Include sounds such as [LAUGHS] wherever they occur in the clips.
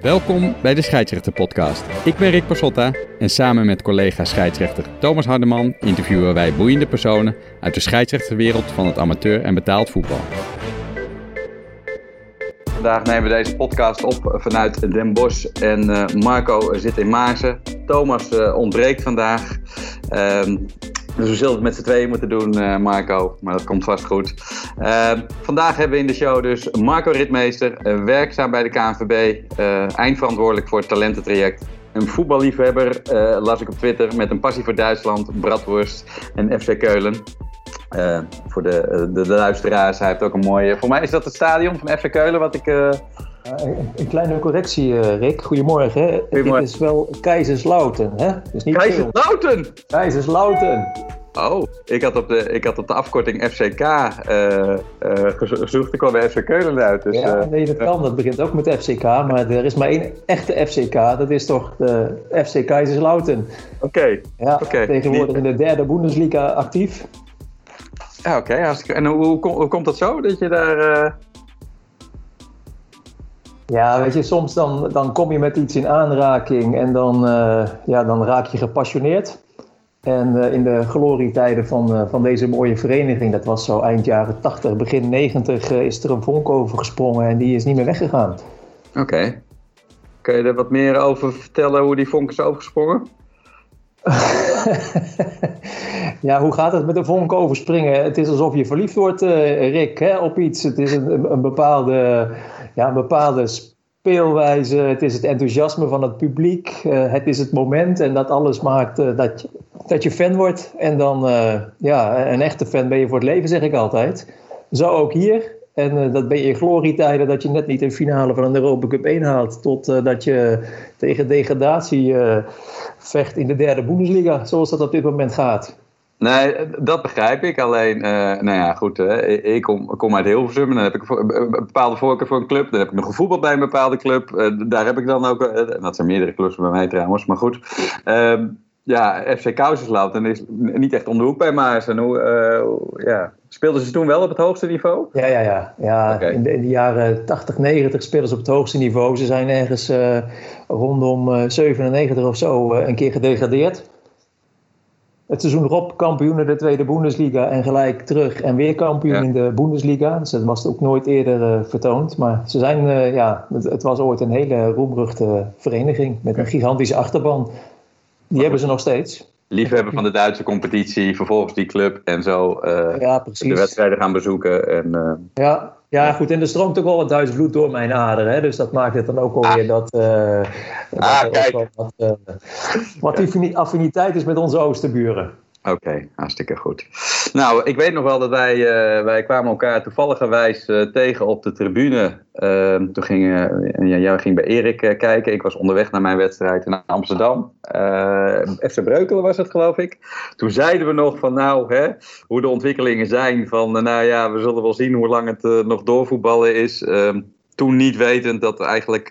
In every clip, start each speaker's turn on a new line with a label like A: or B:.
A: Welkom bij de Scheidsrechter Podcast. Ik ben Rick Pasotta en samen met collega scheidsrechter Thomas Hardeman interviewen wij boeiende personen uit de scheidsrechterwereld van het amateur en betaald voetbal. Vandaag nemen we deze podcast op vanuit Den Bosch en uh, Marco zit in Maarsen. Thomas uh, ontbreekt vandaag. Uh, dus we zullen het met z'n tweeën moeten doen, uh, Marco. Maar dat komt vast goed. Uh, vandaag hebben we in de show dus Marco Ritmeester, uh, werkzaam bij de KNVB, eindverantwoordelijk voor het talententraject. Een voetballiefhebber, las ik op Twitter, met een passie voor Duitsland, Bratwurst en FC Keulen. voor de, de, luisteraars, hij heeft ook een mooie... Voor mij is dat het stadion van FC Keulen wat ik...
B: een kleine correctie, Rick. Goedemorgen. Goedemorgen. Dit is wel Keizerslouten, hè? Dus
A: niet Keizerslouten?
B: Keizerslouten.
A: Oh, ik had op de, ik had op de afkorting FCK uh, uh, gezocht. Ik kwam bij FC Keulen uit. Dus,
B: ja, nee, dat kan. Dat begint ook met FCK. Maar er is maar één echte FCK. Dat is toch de FC Keizerslouten.
A: Oké. Okay.
B: Ja, okay. tegenwoordig in de derde Bundesliga actief.
A: Ja, oké. Okay. En hoe, hoe, hoe, komt dat zo? Dat je daar... Uh...
B: Ja, weet je, soms dan, dan kom je met iets in aanraking en dan, uh, ja, dan raak je gepassioneerd. En uh, in de glorietijden van, uh, van deze mooie vereniging, dat was zo eind jaren 80, begin 90, uh, is er een vonk over gesprongen en die is niet meer weggegaan.
A: Oké. Okay. Kun je er wat meer over vertellen hoe die vonk is overgesprongen? [LAUGHS]
B: ja, hoe gaat het met een vonk overspringen? Het is alsof je verliefd wordt, Rick, hè, op iets. Het is een, een bepaalde, ja, een bepaalde speelwijze, het is het enthousiasme van het publiek, uh, het is het moment en dat alles maakt uh, dat, je, dat je fan wordt. En dan, uh, ja, een echte fan ben je voor het leven, zeg ik altijd. Zo ook hier. En dat ben je in glorietijden dat je net niet de finale van een Europa Cup 1 haalt, tot dat je tegen degradatie vecht in de derde Bundesliga, zoals dat op dit moment gaat.
A: Nee, dat begrijp ik. Alleen, uh, nou ja, goed. Uh, ik kom, kom uit Hilversum en dan heb ik een bepaalde voorkeur voor een club. Dan heb ik nog gevoetbald bij een bepaalde club. Uh, daar heb ik dan ook, en dat zijn meerdere clubs bij mij trouwens, maar goed. Ehm, ja, FC Kousersloot is niet echt om de hoek bij Maas. En hoe, ja. Speelden ze toen wel op het hoogste niveau?
B: Ja, ja, ja. ja okay. in, de, in, de, jaren 80, 90 speelden ze op het hoogste niveau. Ze zijn ergens rondom 97 of zo een keer gedegradeerd het seizoen erop kampioen in de tweede Bundesliga en gelijk terug en weer kampioen ja. in de Bundesliga. Dus dat was ook nooit eerder uh, vertoond. Maar ze zijn, uh, ja, het, het, was ooit een hele roemruchte vereniging met een gigantische achterban. Die hebben ze nog steeds.
A: Liefhebber van de Duitse competitie, vervolgens die club en zo uh,
B: ja,
A: de wedstrijden gaan bezoeken. En,
B: ja, ja, goed. En er stroomt ook wel wat Duits bloed door mijn aderen. Hè? Dus dat maakt het dan ook alweer ah. dat, uh,
A: ah, dat kijk.
B: wat, wat affiniteit is met onze oosterburen.
A: Oké, okay, hartstikke goed. Nou, ik weet nog wel dat wij, uh, wij kwamen elkaar toevalligerwijs uh, tegen op de tribune. Uh, toen ging, ja, jij ging bij Erik kijken. Ik was onderweg naar mijn wedstrijd in Amsterdam. FC Breukelen was het, geloof ik. Toen zeiden we nog van nou, hè, hoe de ontwikkelingen zijn. Van nou ja, we zullen wel zien hoe lang het nog doorvoetballen is. Ehm, toen niet wetend dat eigenlijk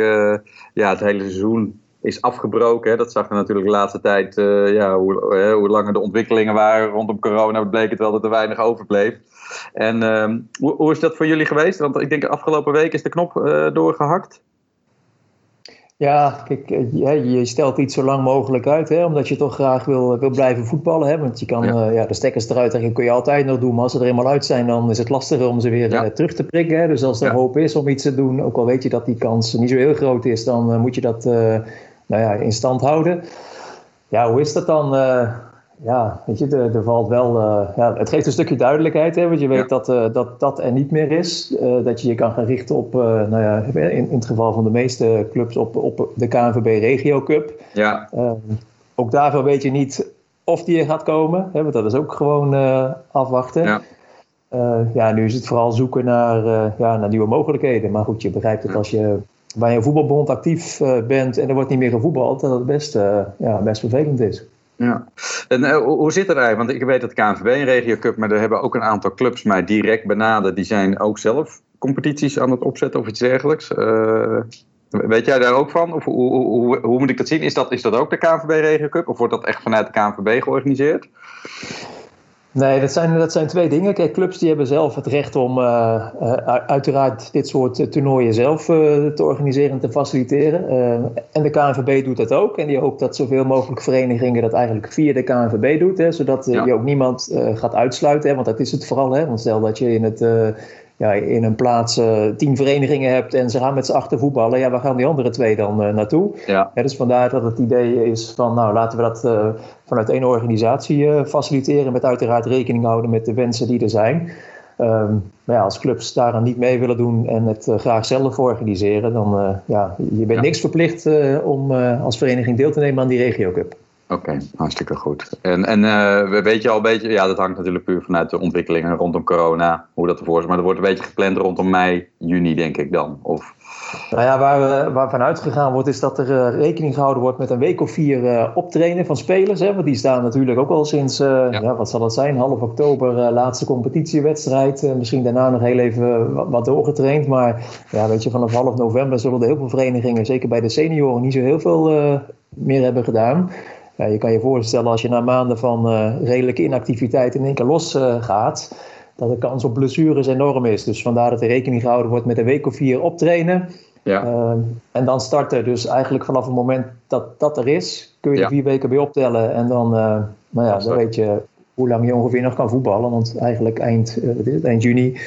A: ja, het hele seizoen is afgebroken. Hè. Dat zag je natuurlijk de laatste tijd, uh, ja, hoe, uh, hoe langer de ontwikkelingen waren rondom corona, bleek het wel dat er weinig overbleef. En uh, hoe, hoe, is dat voor jullie geweest? Want ik denk afgelopen week is de knop uh, doorgehakt.
B: Ja, kijk, je, stelt iets zo lang mogelijk uit, hè, omdat je toch graag wil, wil blijven voetballen. Hè, want je kan ja. ja de stekkers eruit trekken, kun je altijd nog doen. Maar als ze er eenmaal uit zijn, dan is het lastiger om ze weer ja. terug te prikken. Hè. Dus als er ja. hoop is om iets te doen, ook al weet je dat die kans niet zo heel groot is, dan moet je dat nou ja, in stand houden. Ja, hoe is dat dan? Uh, ja, weet je, er, er valt wel. Uh, ja, het geeft een stukje duidelijkheid, hè, want je weet ja. dat, uh, dat dat er niet meer is. dat je je kan gaan richten op, nou ja, in, in het geval van de meeste clubs, op, op de KNVB Regio Cup.
A: Ja.
B: ook daarvoor weet je niet of die er gaat komen, hè, want dat is ook gewoon afwachten. Ja. ja, nu is het vooral zoeken naar, ja, naar nieuwe mogelijkheden. Maar goed, je begrijpt het als je bij een voetbalbond actief uh, bent en er wordt niet meer gevoetbald, dat het best, uh, ja, best vervelend is.
A: Ja. En uh, hoe zit het eigenlijk? Want ik weet dat KNVB een regio cup, maar er hebben ook een aantal clubs mij direct benaderd. Die zijn ook zelf competities aan het opzetten of iets dergelijks. weet jij daar ook van? Of hoe, hoe, hoe, moet ik dat zien? Is dat, is dat ook de KNVB regio cup of wordt dat echt vanuit de KNVB georganiseerd?
B: Nee, dat zijn, dat zijn twee dingen. Kijk, clubs die hebben zelf het recht om uh, uh, uiteraard dit soort toernooien zelf uh, te organiseren en te faciliteren. en de KNVB doet dat ook. En die hoopt dat zoveel mogelijk verenigingen dat eigenlijk via de KNVB doet. Hè, zodat ja. je ook niemand gaat uitsluiten. Hè, want dat is het vooral. Hè, want stel dat je in het ja, in een plaats uh, tien verenigingen hebt en ze gaan met z'n achter voetballen, ja, waar gaan die andere twee dan uh, naartoe? Ja. ja. dus vandaar dat het idee is van, nou, laten we dat uh, vanuit één organisatie faciliteren, met uiteraard rekening houden met de wensen die er zijn. Um, maar ja, als clubs daaraan niet mee willen doen en het graag zelf organiseren, dan ja, je bent ja. niks verplicht om als vereniging deel te nemen aan die regio cup.
A: Oké, okay, hartstikke goed. En, en uh, weet je al een beetje, ja, dat hangt natuurlijk puur vanuit de ontwikkelingen rondom corona, hoe dat ervoor is. Maar er wordt een beetje gepland rondom mei, juni, denk ik dan. Of...
B: Nou ja, waar, waar vanuit gegaan wordt, is dat er uh, rekening gehouden wordt met een week of vier uh, optrainen van spelers. Hè, want die staan natuurlijk ook al sinds, ja. ja. wat zal het zijn, half oktober, laatste competitiewedstrijd. misschien daarna nog heel even wat, wat, doorgetraind. Maar ja, weet je, vanaf half november zullen er heel veel verenigingen, zeker bij de senioren, niet zo heel veel meer hebben gedaan. Ja, je kan je voorstellen als je na maanden van uh, redelijke inactiviteit in één keer los uh, gaat, dat de kans op blessures enorm is. Dus vandaar dat er rekening gehouden wordt met een week of vier optrainen. Ja. Uh, en dan starten. Dus eigenlijk vanaf het moment dat dat er is, kun je ja. er vier weken bij optellen. En dan, nou ja, dan weet je hoe lang je ongeveer nog kan voetballen. Want eigenlijk eind, eind juni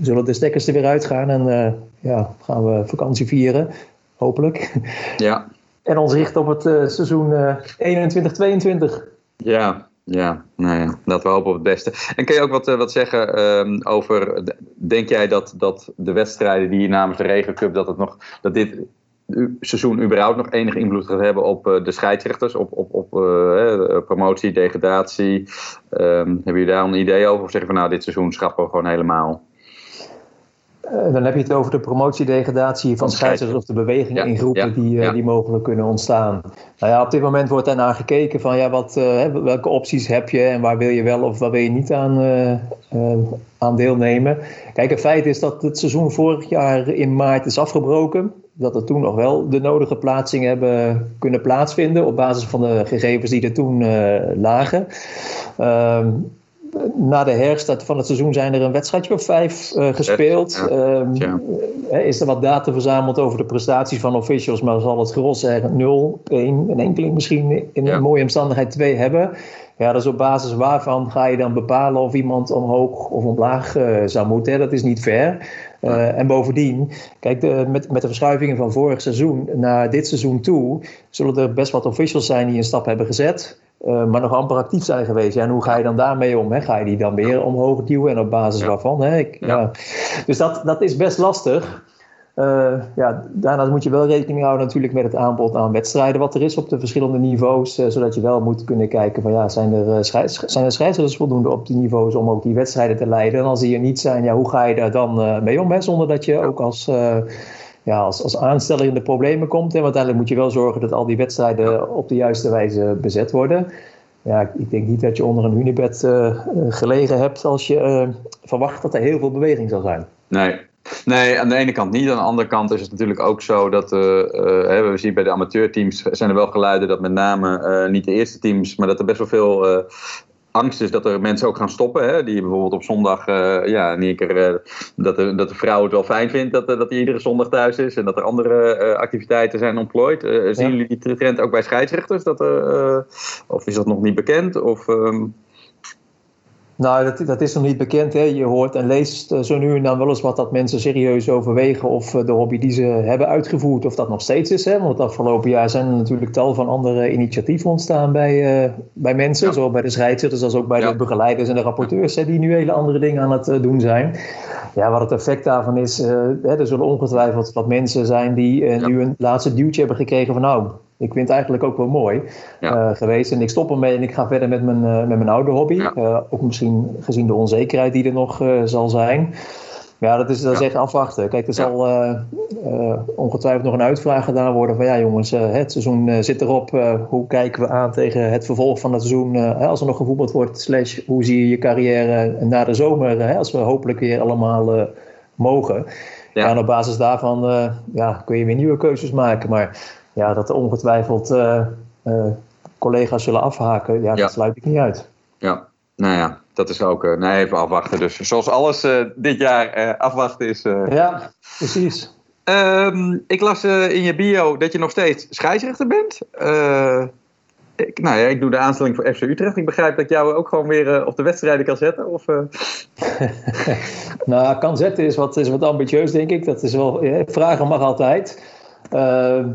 B: zullen de stekkers er weer uitgaan. En ja, gaan we vakantie vieren. Hopelijk.
A: Ja.
B: En ons richten op het uh, seizoen uh, 21-22.
A: Ja, ja, nou ja, laten we hopen op het beste. En kun je ook wat, uh, wat zeggen um, over, denk jij dat, dat de wedstrijden die namens de Regencup, dat, het nog, dat dit seizoen überhaupt nog enige invloed gaat hebben op de scheidsrechters, op, op, op promotie, degradatie? Um, hebben jullie daar een idee over? Of zeggen van nou, dit seizoen schrappen we gewoon helemaal?
B: Uh, dan heb je het over de promotiedegradatie van scheidsrechters of de bewegingen ja, in groepen ja, die, uh, ja. die mogelijk kunnen ontstaan. Nou ja, op dit moment wordt daarnaar gekeken van ja, wat, uh, welke opties heb je en waar wil je wel of waar wil je niet aan, aan deelnemen. Kijk, het feit is dat het seizoen vorig jaar in maart is afgebroken. Dat er toen nog wel de nodige plaatsingen hebben kunnen plaatsvinden op basis van de gegevens die er toen lagen. Ehm, na de herstart van het seizoen zijn er een wedstrijdje of vijf uh, gespeeld. Ja, um, ja. Is er wat data verzameld over de prestaties van officials, maar zal het gros zeggen 0, 1, een enkeling misschien in ja. een mooie omstandigheid 2 hebben. Ja, dus op basis waarvan ga je dan bepalen of iemand omhoog of omlaag uh, zou moeten. Hè? Dat is niet fair. Uh, en bovendien, kijk, de, met, met de verschuivingen van vorig seizoen naar dit seizoen toe, zullen er best wat officials zijn die een stap hebben gezet. Uh, maar nog amper actief zijn geweest. Ja, en hoe ga je dan daarmee om? Hè? Ga je die dan weer omhoog duwen en op basis ja. waarvan? Hè? Ik, ja. ja. Dus dat, dat is best lastig. Uh, ja, daarnaast moet je wel rekening houden natuurlijk met het aanbod aan wedstrijden wat er is op de verschillende niveaus. Uh, zodat je wel moet kunnen kijken van ja, zijn er, zijn er scheidsrechters voldoende op die niveaus om ook die wedstrijden te leiden? En als die er niet zijn, ja, hoe ga je daar dan mee om? Hè? Zonder dat je ook als ja, als, als aansteller in de problemen komt. En uiteindelijk moet je wel zorgen dat al die wedstrijden op de juiste wijze bezet worden. Ja, ik denk niet dat je onder een hunebed uh, gelegen hebt als je uh, verwacht dat er heel veel beweging zal zijn.
A: Nee. Nee, aan de ene kant niet. Aan de andere kant is het natuurlijk ook zo dat uh, we zien bij de amateurteams zijn er wel geluiden dat met name niet de eerste teams, maar dat er best wel veel angst is dat er mensen ook gaan stoppen. Hè? Die bijvoorbeeld op zondag, uh, ja, in één keer uh, dat, de, dat de vrouw het wel fijn vindt dat, uh, dat hij iedere zondag thuis is. En dat er andere activiteiten zijn ontplooid. zien jullie die trend ook bij scheidsrechters? Dat, of is dat nog niet bekend? Of, um...
B: Nou, dat, dat is nog niet bekend. Hè. Je hoort en leest zo nu en dan wel eens wat dat mensen serieus overwegen of de hobby die ze hebben uitgevoerd, of dat nog steeds is. Hè. Want het afgelopen jaar zijn er natuurlijk tal van andere initiatieven ontstaan bij, uh, bij mensen, ja. zowel bij de scheidsrechters als ook bij ja. de begeleiders en de rapporteurs, hè, die nu hele andere dingen aan het uh, doen zijn. Ja, wat het effect daarvan is, uh, hè, er zullen ongetwijfeld wat mensen zijn die ja. nu een laatste duwtje hebben gekregen van nou, ik vind het eigenlijk ook wel mooi ja. uh, geweest. En ik stop ermee en ik ga verder met mijn, uh, met mijn oude hobby. Ja. Uh, ook misschien gezien de onzekerheid die er nog zal zijn. Ja, dat is, dat is echt afwachten. Kijk, er zal ongetwijfeld nog een uitvraag gedaan worden van ja jongens, het seizoen zit erop. hoe kijken we aan tegen het vervolg van het seizoen als er nog gevoetbald wordt? Slash, hoe zie je je carrière na de zomer als we hopelijk weer allemaal mogen? Ja. En op basis daarvan ja, kun je weer nieuwe keuzes maken. Maar ja, dat er ongetwijfeld uh, uh, collega's zullen afhaken, ja, ja, dat sluit ik niet uit.
A: Ja, nou ja, dat is ook, uh, nee, even afwachten. Dus zoals alles dit jaar afwachten is.
B: ja, precies.
A: Um, ik las in je bio dat je nog steeds scheidsrechter bent. ik, nou ja, ik doe de aanstelling voor FC Utrecht. Ik begrijp dat ik jou ook gewoon weer op de wedstrijden kan zetten. Of, [LAUGHS]
B: nou, kan zetten is wat, is wat ambitieus, denk ik. Dat is wel, vragen mag altijd. Ehm,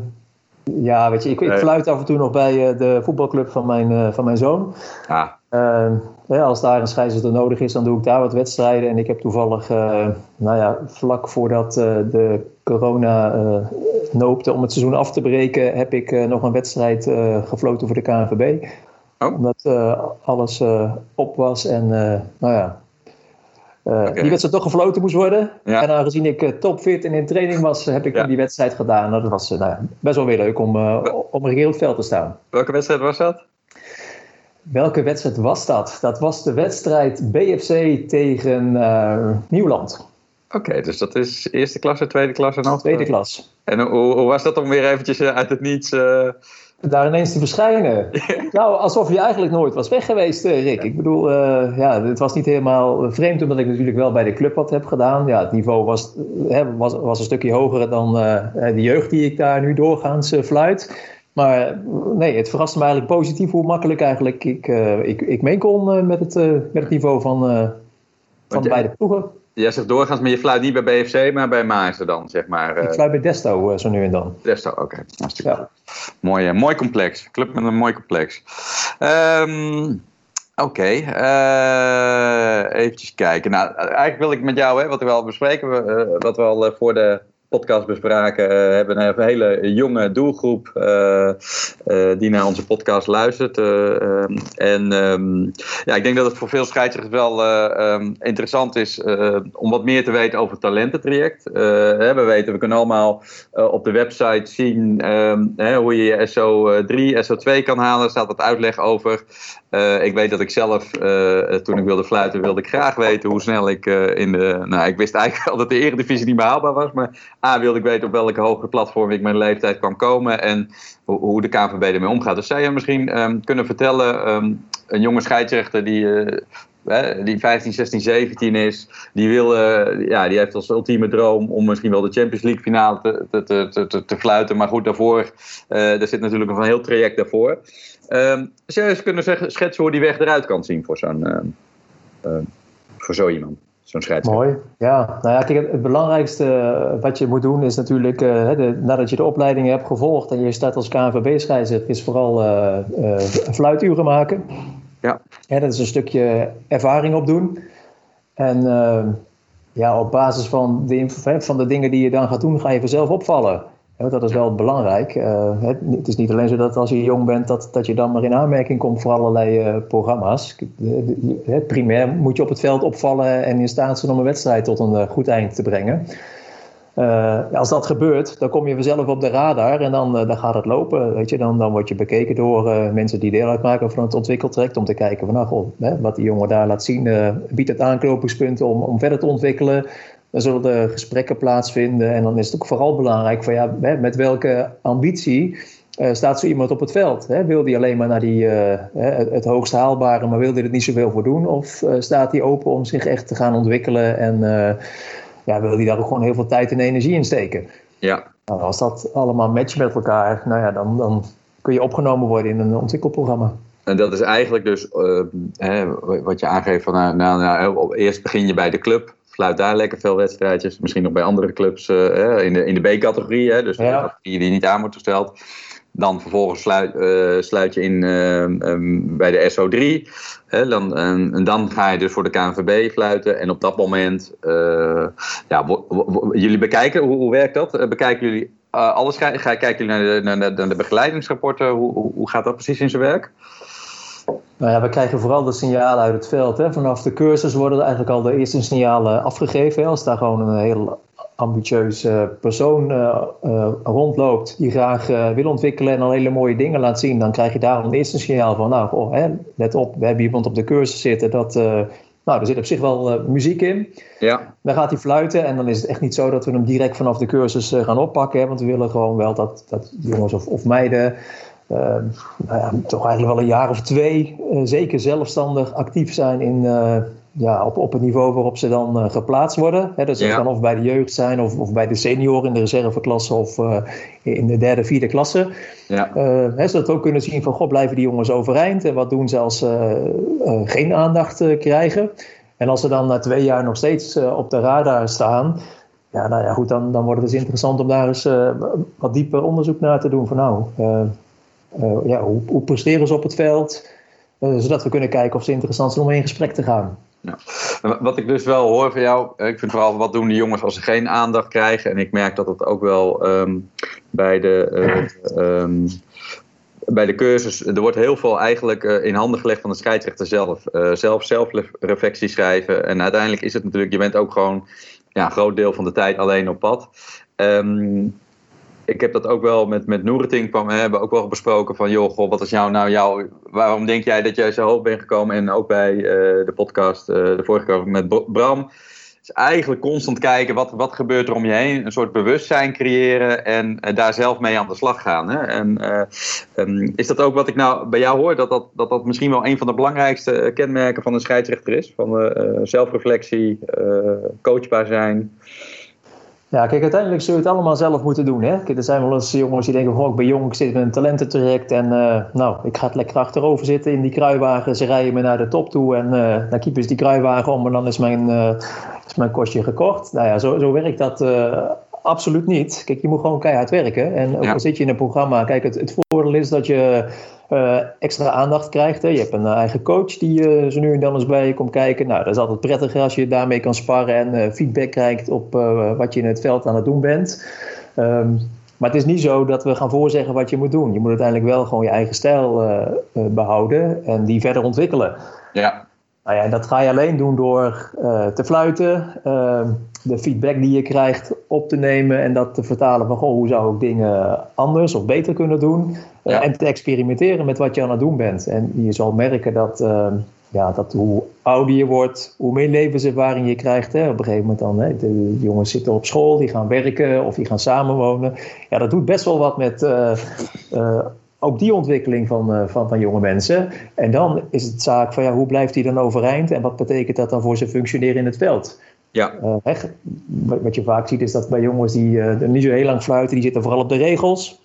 B: ja, weet je, ik, ik fluit af en toe nog bij de voetbalclub van mijn, van mijn zoon.
A: Ah.
B: Uh, ja, als daar een scheidsrechter nodig is, dan doe ik daar wat wedstrijden. En ik heb toevallig, uh, nou ja, vlak voordat uh, de corona noopte om het seizoen af te breken, heb ik nog een wedstrijd gefloten voor de KNVB. Oh. Omdat alles op was en, nou ja, okay. die wedstrijd toch gefloten moest worden. Ja. En aangezien ik topfit en in training was, heb ik ja. die wedstrijd gedaan. Nou, dat was nou ja, best wel weer leuk om, om een het veld te staan.
A: Welke wedstrijd was dat?
B: Welke wedstrijd was dat? Dat was de wedstrijd BFC tegen uh, Nieuwland.
A: Oké, dus dat is eerste klasse, tweede klasse en
B: Tweede klas.
A: En hoe, hoe, was dat om weer eventjes eh, uit het niets... Uh...
B: Daar ineens te verschijnen. [LAUGHS] nou, alsof je eigenlijk nooit was weg geweest, Rick. Ik bedoel, uh, ja, het was niet helemaal vreemd omdat ik natuurlijk wel bij de club wat heb gedaan. Ja, het niveau was, hè, was, was een stukje hoger dan de jeugd die ik daar nu doorgaans fluit. Maar nee, het verraste me eigenlijk positief hoe makkelijk eigenlijk ik, ik, ik mee kon met, het, met het niveau van, van de beide ploegen.
A: Jij zegt doorgaans, maar je fluit niet bij BFC, maar bij Maarsen dan, zeg maar.
B: Ik fluit bij Desto zo nu en dan.
A: Desto, oké. Okay. Ja. Mooi, mooi complex. Club met een mooi complex. Um, Oké, okay. eventjes kijken. Nou, eigenlijk wil ik met jou, hè, wat we al bespreken, wat we al voor de podcast bespraken, uh, hebben een hele jonge doelgroep uh, uh, die naar onze podcast luistert. Ehm, en um, ja, ik denk dat het voor veel scheidsrechters wel um, interessant is om wat meer te weten over het talententraject. we weten, we kunnen allemaal op de website zien hoe je je SO3, SO2 kan halen. Er staat wat uitleg over. ik weet dat ik zelf, toen ik wilde fluiten, wilde ik graag weten hoe snel ik in de... Nou, ik wist eigenlijk [LAUGHS] al dat de eredivisie niet meer haalbaar was, maar A, wilde ik weten op welke hogere platform ik mijn leeftijd kan komen en hoe, de KNVB ermee omgaat. Dus zou je misschien um, kunnen vertellen, um, een jonge scheidsrechter die, uh, die 15, 16, 17 is, die, wil, uh, ja, die heeft als ultieme droom om misschien wel de Champions League finale te, te, te, te, te fluiten. Maar goed, daarvoor, uh, er zit natuurlijk een heel traject daarvoor. Um, zou je eens kunnen zeggen, schetsen hoe die weg eruit kan zien voor zo'n voor zo iemand?
B: Mooi. Ja, nou ja, kijk, het, belangrijkste eh, wat je moet doen is natuurlijk, uh, de, nadat je de opleiding hebt gevolgd en je staat als KNVB-scheidsrechter, is vooral uh, uh, fluituren maken.
A: Ja.
B: ja. Dat is een stukje ervaring opdoen. En ja, op basis van de, van de dingen die je dan gaat doen, ga je vanzelf opvallen. Dat is wel belangrijk. Uh, het, is niet alleen zo dat als je jong bent, dat, dat je dan maar in aanmerking komt voor allerlei uh, programma's. Het primair moet je op het veld opvallen en in staat zijn om een wedstrijd tot een goed eind te brengen. als dat gebeurt, dan kom je vanzelf op de radar en dan, dan gaat het lopen. Weet je? Dan, dan word je bekeken door mensen die deel uitmaken van het ontwikkeltraject. Om te kijken van, nou, goh, hè, wat die jongen daar laat zien, biedt het aanknopingspunten om, om verder te ontwikkelen. Dan zullen er gesprekken plaatsvinden. En dan is het ook vooral belangrijk van ja, met welke ambitie uh, staat zo iemand op het veld. Hè? Wil die alleen maar naar die, uh, het, het hoogst haalbare, maar wil hij er niet zoveel voor doen? Of uh, staat hij open om zich echt te gaan ontwikkelen en ja, wil hij daar ook gewoon heel veel tijd en energie in steken?
A: Ja.
B: Nou, als dat allemaal matcht met elkaar, nou ja, dan, dan kun je opgenomen worden in een ontwikkelprogramma.
A: En dat is eigenlijk dus hè, wat je aangeeft van nou, nou, nou, eerst begin je bij de club fluit daar lekker veel wedstrijdjes. Misschien nog bij andere clubs uh, in de, in de B-categorie, dus de categorie die niet aan wordt gesteld. Dan vervolgens sluit, uh, sluit je in uh, um, bij de SO3. Hè, dan, en, dan ga je dus voor de KNVB fluiten. En op dat moment, ja, jullie bekijken, hoe, hoe werkt dat? bekijken jullie alles? Ga, kijken jullie naar de, naar de, naar de begeleidingsrapporten? Hoe, hoe, hoe gaat dat precies in zijn werk?
B: Nou ja, we krijgen vooral de signalen uit het veld. Hè. Vanaf de cursus worden er eigenlijk al de eerste signalen afgegeven. Als daar gewoon een heel ambitieus persoon uh, uh, rondloopt die graag uh, wil ontwikkelen en al hele mooie dingen laat zien, dan krijg je daar een eerste signaal van, nou, oh, hè, let op, we hebben iemand op de cursus zitten, dat, nou, er zit op zich wel muziek in.
A: Ja.
B: Dan gaat hij fluiten en dan is het echt niet zo dat we hem direct vanaf de cursus gaan oppakken, hè, want we willen gewoon wel dat, dat jongens of, of meiden nou ja, toch eigenlijk wel een jaar of twee zeker zelfstandig actief zijn in, ja, op, op het niveau waarop ze dan uh, geplaatst worden. Hè, dat ze dan of bij de jeugd zijn of, of bij de senioren in de reserveklasse of uh, in de derde, vierde klasse. Ja. Uh, hè, zodat we ook kunnen zien van, god, blijven die jongens overeind en wat doen ze als ze geen aandacht krijgen. En als ze dan na twee jaar nog steeds op de radar staan, ja, nou ja, goed, dan, dan wordt het dus interessant om daar eens wat dieper onderzoek naar te doen. Van nou, ja, hoe, hoe presteren ze op het veld? zodat we kunnen kijken of ze interessant zijn om in gesprek te gaan.
A: Ja. Wat ik dus wel hoor van jou, ik vind vooral wat doen de jongens als ze geen aandacht krijgen. En ik merk dat het ook wel um, bij de. Um, bij de cursus, er wordt heel veel eigenlijk in handen gelegd van de scheidsrechter zelf. Uh, zelf zelfreflectie schrijven. En uiteindelijk is het natuurlijk, je bent ook gewoon ja, een groot deel van de tijd alleen op pad. Um, ik heb dat ook wel met, met Noereting van, hebben ook wel besproken van, joh, goh, wat is jou nou jouw, waarom denk jij dat jij zo hoog bent gekomen? En ook bij uh, de podcast, uh, de vorige keer met Bram, is eigenlijk constant kijken, wat, wat gebeurt er om je heen? Een soort bewustzijn creëren en uh, daar zelf mee aan de slag gaan. Hè? En um, is dat ook wat ik nou bij jou hoor, dat dat, dat dat misschien wel een van de belangrijkste kenmerken van een scheidsrechter is? Van zelfreflectie, coachbaar zijn...
B: Ja, kijk, uiteindelijk zul je het allemaal zelf moeten doen. Hè? Kijk, er zijn wel eens jongens die denken: oh, ik ben jong, ik zit in een talententraject en uh, nou, ik ga het lekker achterover zitten in die kruiwagen. Ze rijden me naar de top toe en uh, dan kiepen ze die kruiwagen om en dan is mijn, uh, is mijn kostje gekocht. Nou ja, zo, zo werkt dat absoluut niet. Kijk, je moet gewoon keihard werken. En ook al zit je in een programma, kijk, het, het voordeel is dat je uh, extra aandacht krijgt. Hè. Je hebt een uh, eigen coach die uh, zo nu en dan eens bij je komt kijken. Nou, dat is altijd prettiger als je daarmee kan sparren en feedback krijgt op wat je in het veld aan het doen bent. Um, maar het is niet zo dat we gaan voorzeggen wat je moet doen. Je moet uiteindelijk wel gewoon je eigen stijl behouden en die verder ontwikkelen.
A: Ja.
B: Nou ja, en dat ga je alleen doen door te fluiten, ehm, de feedback die je krijgt op te nemen en dat te vertalen van goh, hoe zou ik dingen anders of beter kunnen doen. Eh, en te experimenteren met wat je aan het doen bent. En je zal merken dat, ehm, ja, dat hoe ouder je wordt, hoe meer levenservaring je krijgt. Hè. Op een gegeven moment dan, hè, de jongens zitten op school, die gaan werken of die gaan samenwonen. Ja, dat doet best wel wat met uh, uh, ook die ontwikkeling van, van, van jonge mensen. En dan is het zaak van ja, hoe blijft die dan overeind en wat betekent dat dan voor zijn functioneren in het veld?
A: Ja.
B: Hè, wat je vaak ziet is dat bij jongens die niet zo heel lang fluiten, die zitten vooral op de regels.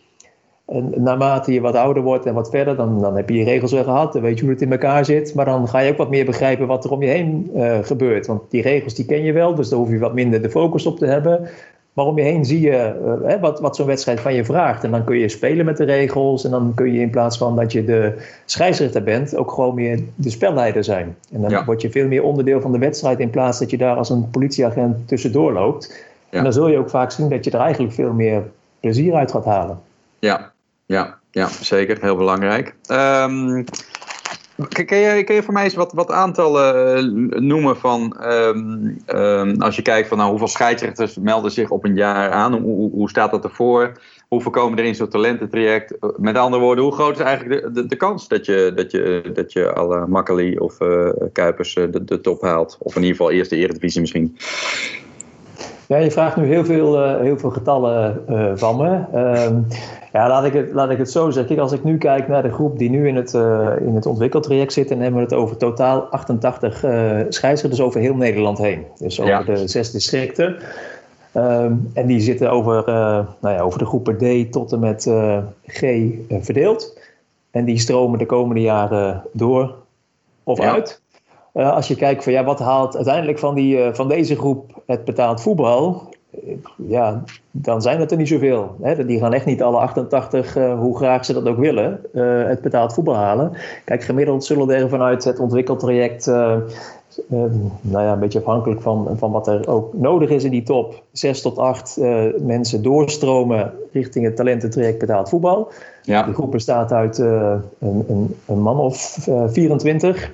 B: En naarmate je wat ouder wordt en wat verder, dan, dan heb je je regels weer gehad. Dan weet je hoe het in elkaar zit. Maar dan ga je ook wat meer begrijpen wat er om je heen uh, gebeurt. Want die regels die ken je wel, dus daar hoef je wat minder de focus op te hebben. Maar om je heen zie je uh, wat, wat zo'n wedstrijd van je vraagt. En dan kun je spelen met de regels. En dan kun je in plaats van dat je de scheidsrechter bent, ook gewoon meer de spelleider zijn. En dan ja. word je veel meer onderdeel van de wedstrijd in plaats dat je daar als een politieagent tussendoor loopt. Ja. En dan zul je ook vaak zien dat je er eigenlijk veel meer plezier uit gaat halen.
A: Ja, ja, ja, zeker. Heel belangrijk. Um, kun, je, kun je voor mij eens wat, wat aantallen uh, noemen van um, um, als je kijkt van nou, hoeveel scheidsrechters melden zich op een jaar aan? Hoe, hoe staat dat ervoor? Hoeveel komen er in zo'n talententraject? Met andere woorden, hoe groot is eigenlijk de, de, kans dat je, dat je, dat je alle Makkeli of uh, Kuipers de, de top haalt? Of in ieder geval eerst de Eredivisie misschien.
B: Ja, je vraagt nu heel veel, uh, heel veel getallen uh, van me. Um, ja, laat ik, het, laat ik het zo zeggen. Kijk, als ik nu kijk naar de groep die nu in het, uh, in het ontwikkeltraject zit, dan hebben we het over totaal 88 uh, scheidsrechters over heel Nederland heen. Dus over ja. de zes districten. Um, en die zitten over, nou ja, over de groepen D tot en met G verdeeld. En die stromen de komende jaren door of ja. uit. Als je kijkt van ja, wat haalt uiteindelijk van, die, van deze groep het betaald voetbal, ja, dan zijn het er niet zoveel. Hè? Die gaan echt niet alle 88, uh, hoe graag ze dat ook willen, het betaald voetbal halen. Kijk, gemiddeld zullen er vanuit het ontwikkeltraject, uh, nou ja, een beetje afhankelijk van, van wat er ook nodig is in die top, 6 tot 8 mensen doorstromen richting het talententraject betaald voetbal. Ja. De groep bestaat uit een, een, een, man of 24.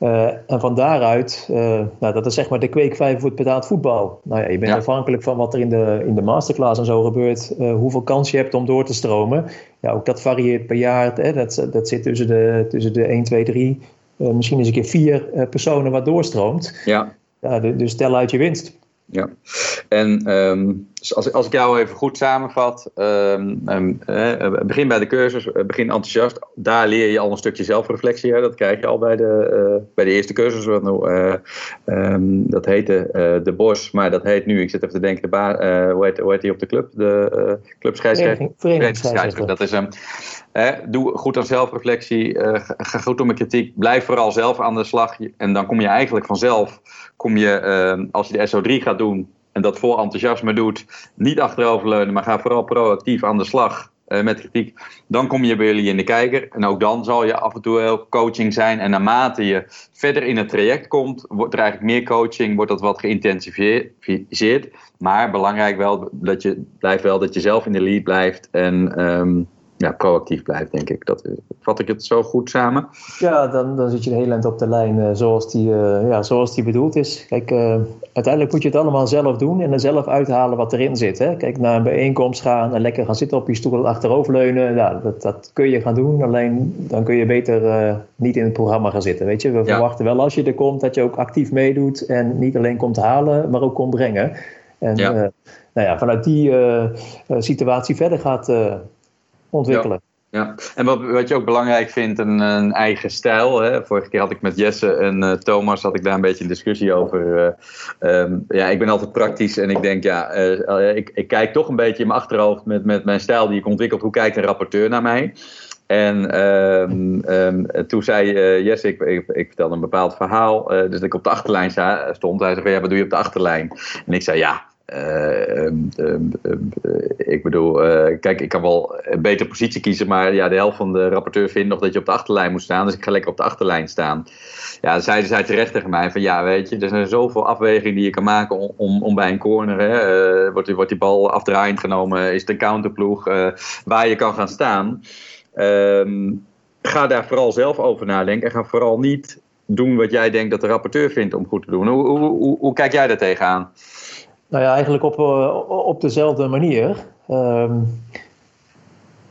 B: Uh, en van daaruit, uh, nou, dat is zeg maar de kweekvijver voor het betaald voetbal. Nou ja, je bent ja. afhankelijk van wat er in de, in de masterclass en zo gebeurt, uh, hoeveel kans je hebt om door te stromen. Ja, ook dat varieert per jaar. Hè, dat, dat zit tussen de, tussen de 1, 2, 3, misschien eens een keer vier personen wat doorstroomt.
A: Ja.
B: ja de, dus tel uit je winst.
A: Ja, en ehm, als, als ik jou even goed samenvat, um, begin bij de cursus, eh, begin enthousiast. Daar leer je al een stukje zelfreflectie. Hè? Dat krijg je al bij de, uh, bij de eerste cursus. Uh, um, dat heette De Bos, maar dat heet nu, ik zit even te denken, de ba hoe, heet, hoe heet die op de club? De club scheidsrechter. Dat is hem. doe goed aan zelfreflectie, ga goed om mijn kritiek, blijf vooral zelf aan de slag. En dan kom je eigenlijk vanzelf, kom je, als je de SO3 gaat doen, en dat vol enthousiasme doet, niet achteroverleunen, maar ga vooral proactief aan de slag uh, met kritiek, dan kom je bij jullie in de kijker. En ook dan zal je af en toe wel coaching zijn. En naarmate je verder in het traject komt, wordt er eigenlijk meer coaching, wordt dat wat geïntensificeerd. Maar belangrijk wel dat je blijft wel dat je zelf in de lead blijft en um, ja, proactief blijft, denk ik. Dat, vat ik het zo goed samen?
B: Ja, dan, dan zit je een heel eind op de lijn uh, zoals, die, uh, ja, zoals die bedoeld is. Kijk, uh, uiteindelijk moet je het allemaal zelf doen en er zelf uithalen wat erin zit. Hè? Kijk, naar een bijeenkomst gaan en lekker gaan zitten op je stoel achteroverleunen. Ja, dat, dat kun je gaan doen, alleen dan kun je beter niet in het programma gaan zitten. Weet je? We verwachten wel als je er komt dat je ook actief meedoet en niet alleen komt halen, maar ook komt brengen. En ja. nou ja, vanuit die situatie verder gaat ontwikkelen.
A: Ja. en wat, wat je ook belangrijk vindt, een, een eigen stijl. Hè? Vorige keer had ik met Jesse en uh, Thomas had ik daar een beetje een discussie over. Uh, um, ja, ik ben altijd praktisch en ik denk, ja, uh, ik, ik kijk toch een beetje in mijn achterhoofd met, met mijn stijl die ik ontwikkeld. Hoe kijkt een rapporteur naar mij? En um, um, toen zei Jesse, ik, ik, vertelde een bepaald verhaal, dus dat ik op de achterlijn stond. Hij zei, ja, wat doe je op de achterlijn? En ik zei, ja, ik bedoel, uh, kijk, ik kan wel een betere positie kiezen, maar ja, de helft van de rapporteur vindt nog dat je op de achterlijn moet staan. Dus ik ga lekker op de achterlijn staan. Ja, zij terecht tegen mij van ja, weet je, er zijn zoveel afwegingen die je kan maken om, om, bij een corner. Hè, wordt, die, wordt die bal afdraaiend genomen? Is een counterploeg? waar je kan gaan staan. Ehm, ga daar vooral zelf over nadenken en ga vooral niet doen wat jij denkt dat de rapporteur vindt om goed te doen. Hoe, hoe, hoe, hoe kijk jij daar tegenaan?
B: Nou ja, eigenlijk op, uh, op dezelfde manier. Um,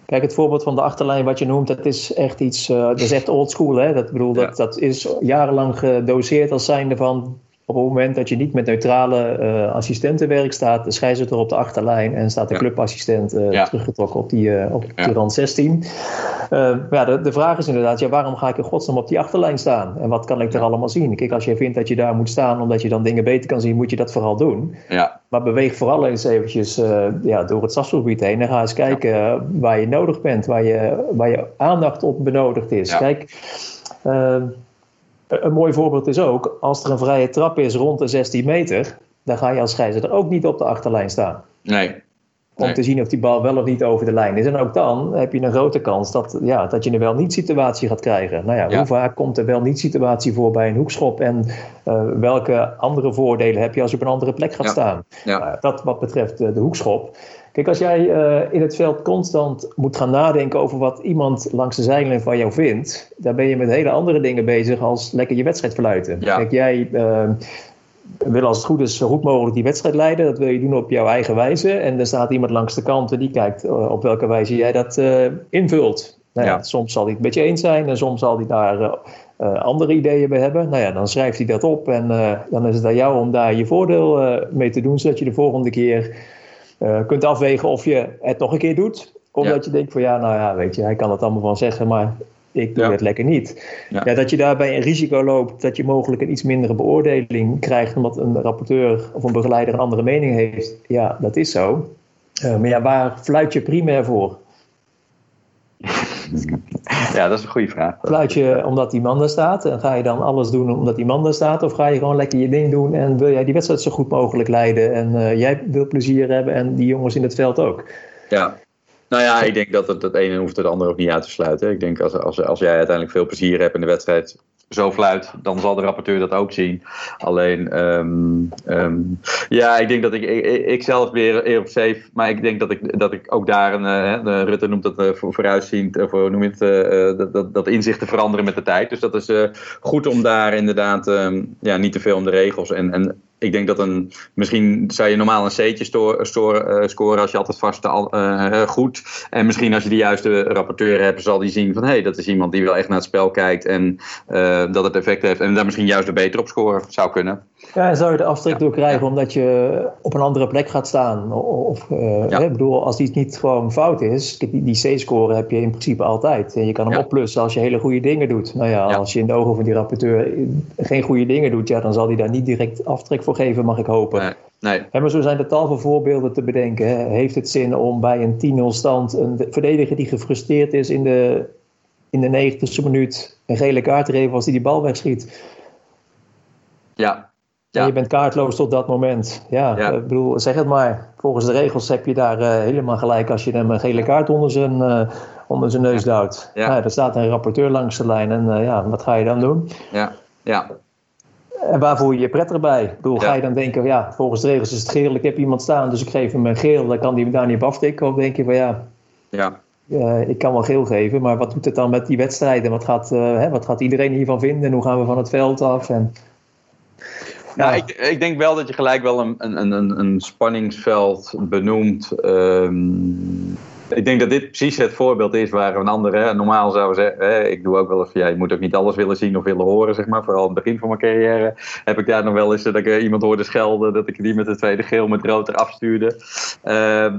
B: kijk, het voorbeeld van de achterlijn wat je noemt, dat is echt iets, uh, dat is echt old school. Hè? Dat, bedoel, dat, dat is jarenlang gedoseerd als zijnde van op het moment dat je niet met neutrale uh, assistentenwerk staat, de scheidsrechter op de achterlijn en staat de ja. clubassistent uh, ja. teruggetrokken op die, uh, op ja. die rand 16. ja, de, de vraag is inderdaad, ja, waarom ga ik in godsnaam op die achterlijn staan? En wat kan ik er allemaal zien? Kijk, als jij vindt dat je daar moet staan omdat je dan dingen beter kan zien, moet je dat vooral doen.
A: Ja.
B: Maar beweeg vooral eens eventjes ja, door het stadsgebied heen en ga eens kijken waar je nodig bent, waar je, waar je aandacht op benodigd is. Kijk, een mooi voorbeeld is ook, als er een vrije trap is rond de 16 meter, dan ga je als scheidsrechter ook niet op de achterlijn staan.
A: Nee.
B: Om te zien of die bal wel of niet over de lijn is. En ook dan heb je een grote kans dat, ja, dat je een wel niet situatie gaat krijgen. Nou ja, ja. hoe vaak komt er wel niet situatie voor bij een hoekschop? En uh, welke andere voordelen heb je als je op een andere plek gaat
A: ja.
B: staan?
A: Ja.
B: Uh, dat wat betreft uh, de hoekschop. Kijk, als jij uh, in het veld constant moet gaan nadenken over wat iemand langs de zijlijn van jou vindt, dan ben je met hele andere dingen bezig als lekker je wedstrijd verluiten.
A: Ja.
B: Kijk, jij uh, wil als het goed is zo goed mogelijk die wedstrijd leiden. Dat wil je doen op jouw eigen wijze. En er staat iemand langs de kant en die kijkt uh, op welke wijze jij dat invult. Nou ja,
A: Ja.
B: Soms zal hij het met je eens zijn en soms zal hij daar uh, andere ideeën bij hebben. Nou ja, dan schrijft hij dat op en uh, dan is het aan jou om daar je voordeel uh, mee te doen, zodat je de volgende keer uh, kunt afwegen of je het nog een keer doet. Omdat
A: Ja.
B: je denkt van ja, nou ja, weet je, hij kan het allemaal van zeggen, maar ik doe
A: Ja.
B: het lekker niet.
A: Ja.
B: Ja. dat je daarbij een risico loopt dat je mogelijk een iets mindere beoordeling krijgt omdat een rapporteur of een begeleider een andere mening heeft. Ja, dat is zo. Uh, maar ja, waar fluit je primair voor?
A: Ja, dat is een goede vraag.
B: Fluit je omdat die man daar staat en ga je dan alles doen omdat die man daar staat? Of ga je gewoon lekker je ding doen en wil jij die wedstrijd zo goed mogelijk leiden en uh, jij wil plezier hebben en die jongens in het veld ook?
A: Ja. Nou ja, ik denk dat het, het ene hoeft het andere ook niet uit te sluiten. Ik denk als, als, als jij uiteindelijk veel plezier hebt in de wedstrijd, zo fluit, dan zal de rapporteur dat ook zien. Alleen, um, um, ja, ik denk dat ik, ik, zelf weer eer op safe, maar ik denk dat ik, dat ik ook daar, een, uh, Rutte noemt dat voor, vooruitziend, of hoe noem het, dat, dat, dat inzicht te veranderen met de tijd. Dus dat is goed om daar inderdaad um, ja, niet te veel om de regels en, en ik denk dat een, misschien zou je normaal een C'tje scoren als je altijd vast uh, goed. En misschien als je de juiste rapporteur hebt, zal die zien van hé, hey, dat is iemand die wel echt naar het spel kijkt en dat het effect heeft. En daar misschien juist er beter op scoren zou kunnen.
B: Ja, en zou je de afstrik door krijgen omdat je op een andere plek gaat staan? Of, ik bedoel, als die niet gewoon fout is, die, die C-score heb je in principe altijd. En je kan hem ja. opplussen als je hele goede dingen doet. Nou ja, als je in de ogen van die rapporteur geen goede dingen doet, ja, dan zal hij daar niet direct aftrek voor geven, mag ik hopen.
A: Nee. Nee.
B: maar zo zijn er tal van voorbeelden te bedenken. Heeft het zin om bij een 10-0 stand een verdediger die gefrustreerd is in de, in de 90ste minuut een gele kaart te geven als hij die bal wegschiet?
A: Ja,
B: ja. je bent kaartloos tot dat moment. Ja, ik bedoel, zeg het maar. Volgens de regels heb je daar uh, helemaal gelijk als je hem een gele kaart onder zijn, uh, onder zijn neus duwt. Ja. ja. er staat een rapporteur langs de lijn en uh, ja, wat ga je dan doen?
A: Ja, ja.
B: En waar voel je je prettig bij? Ik bedoel, ga je dan denken, ja, volgens de regels is het geel, ik heb iemand staan, dus ik geef hem een geel, dan kan hij daar niet op aftikken. Of denk je van ja,
A: ja.
B: ik kan wel geel geven, maar wat doet het dan met die wedstrijden? Wat gaat, hè, wat gaat iedereen hiervan vinden? En hoe gaan we van het veld af? En,
A: nou, ik, ik, denk wel dat je gelijk wel een, een, een, een spanningsveld benoemt. Um, ik denk dat dit precies het voorbeeld is waar een ander normaal zou zeggen. Hè, ik doe ook wel eens, ja, je moet ook niet alles willen zien of willen horen, zeg maar. Vooral in het begin van mijn carrière heb ik daar nog wel eens dat ik uh, iemand hoorde schelden, dat ik die met de tweede geel met rood eraf stuurde. Uh,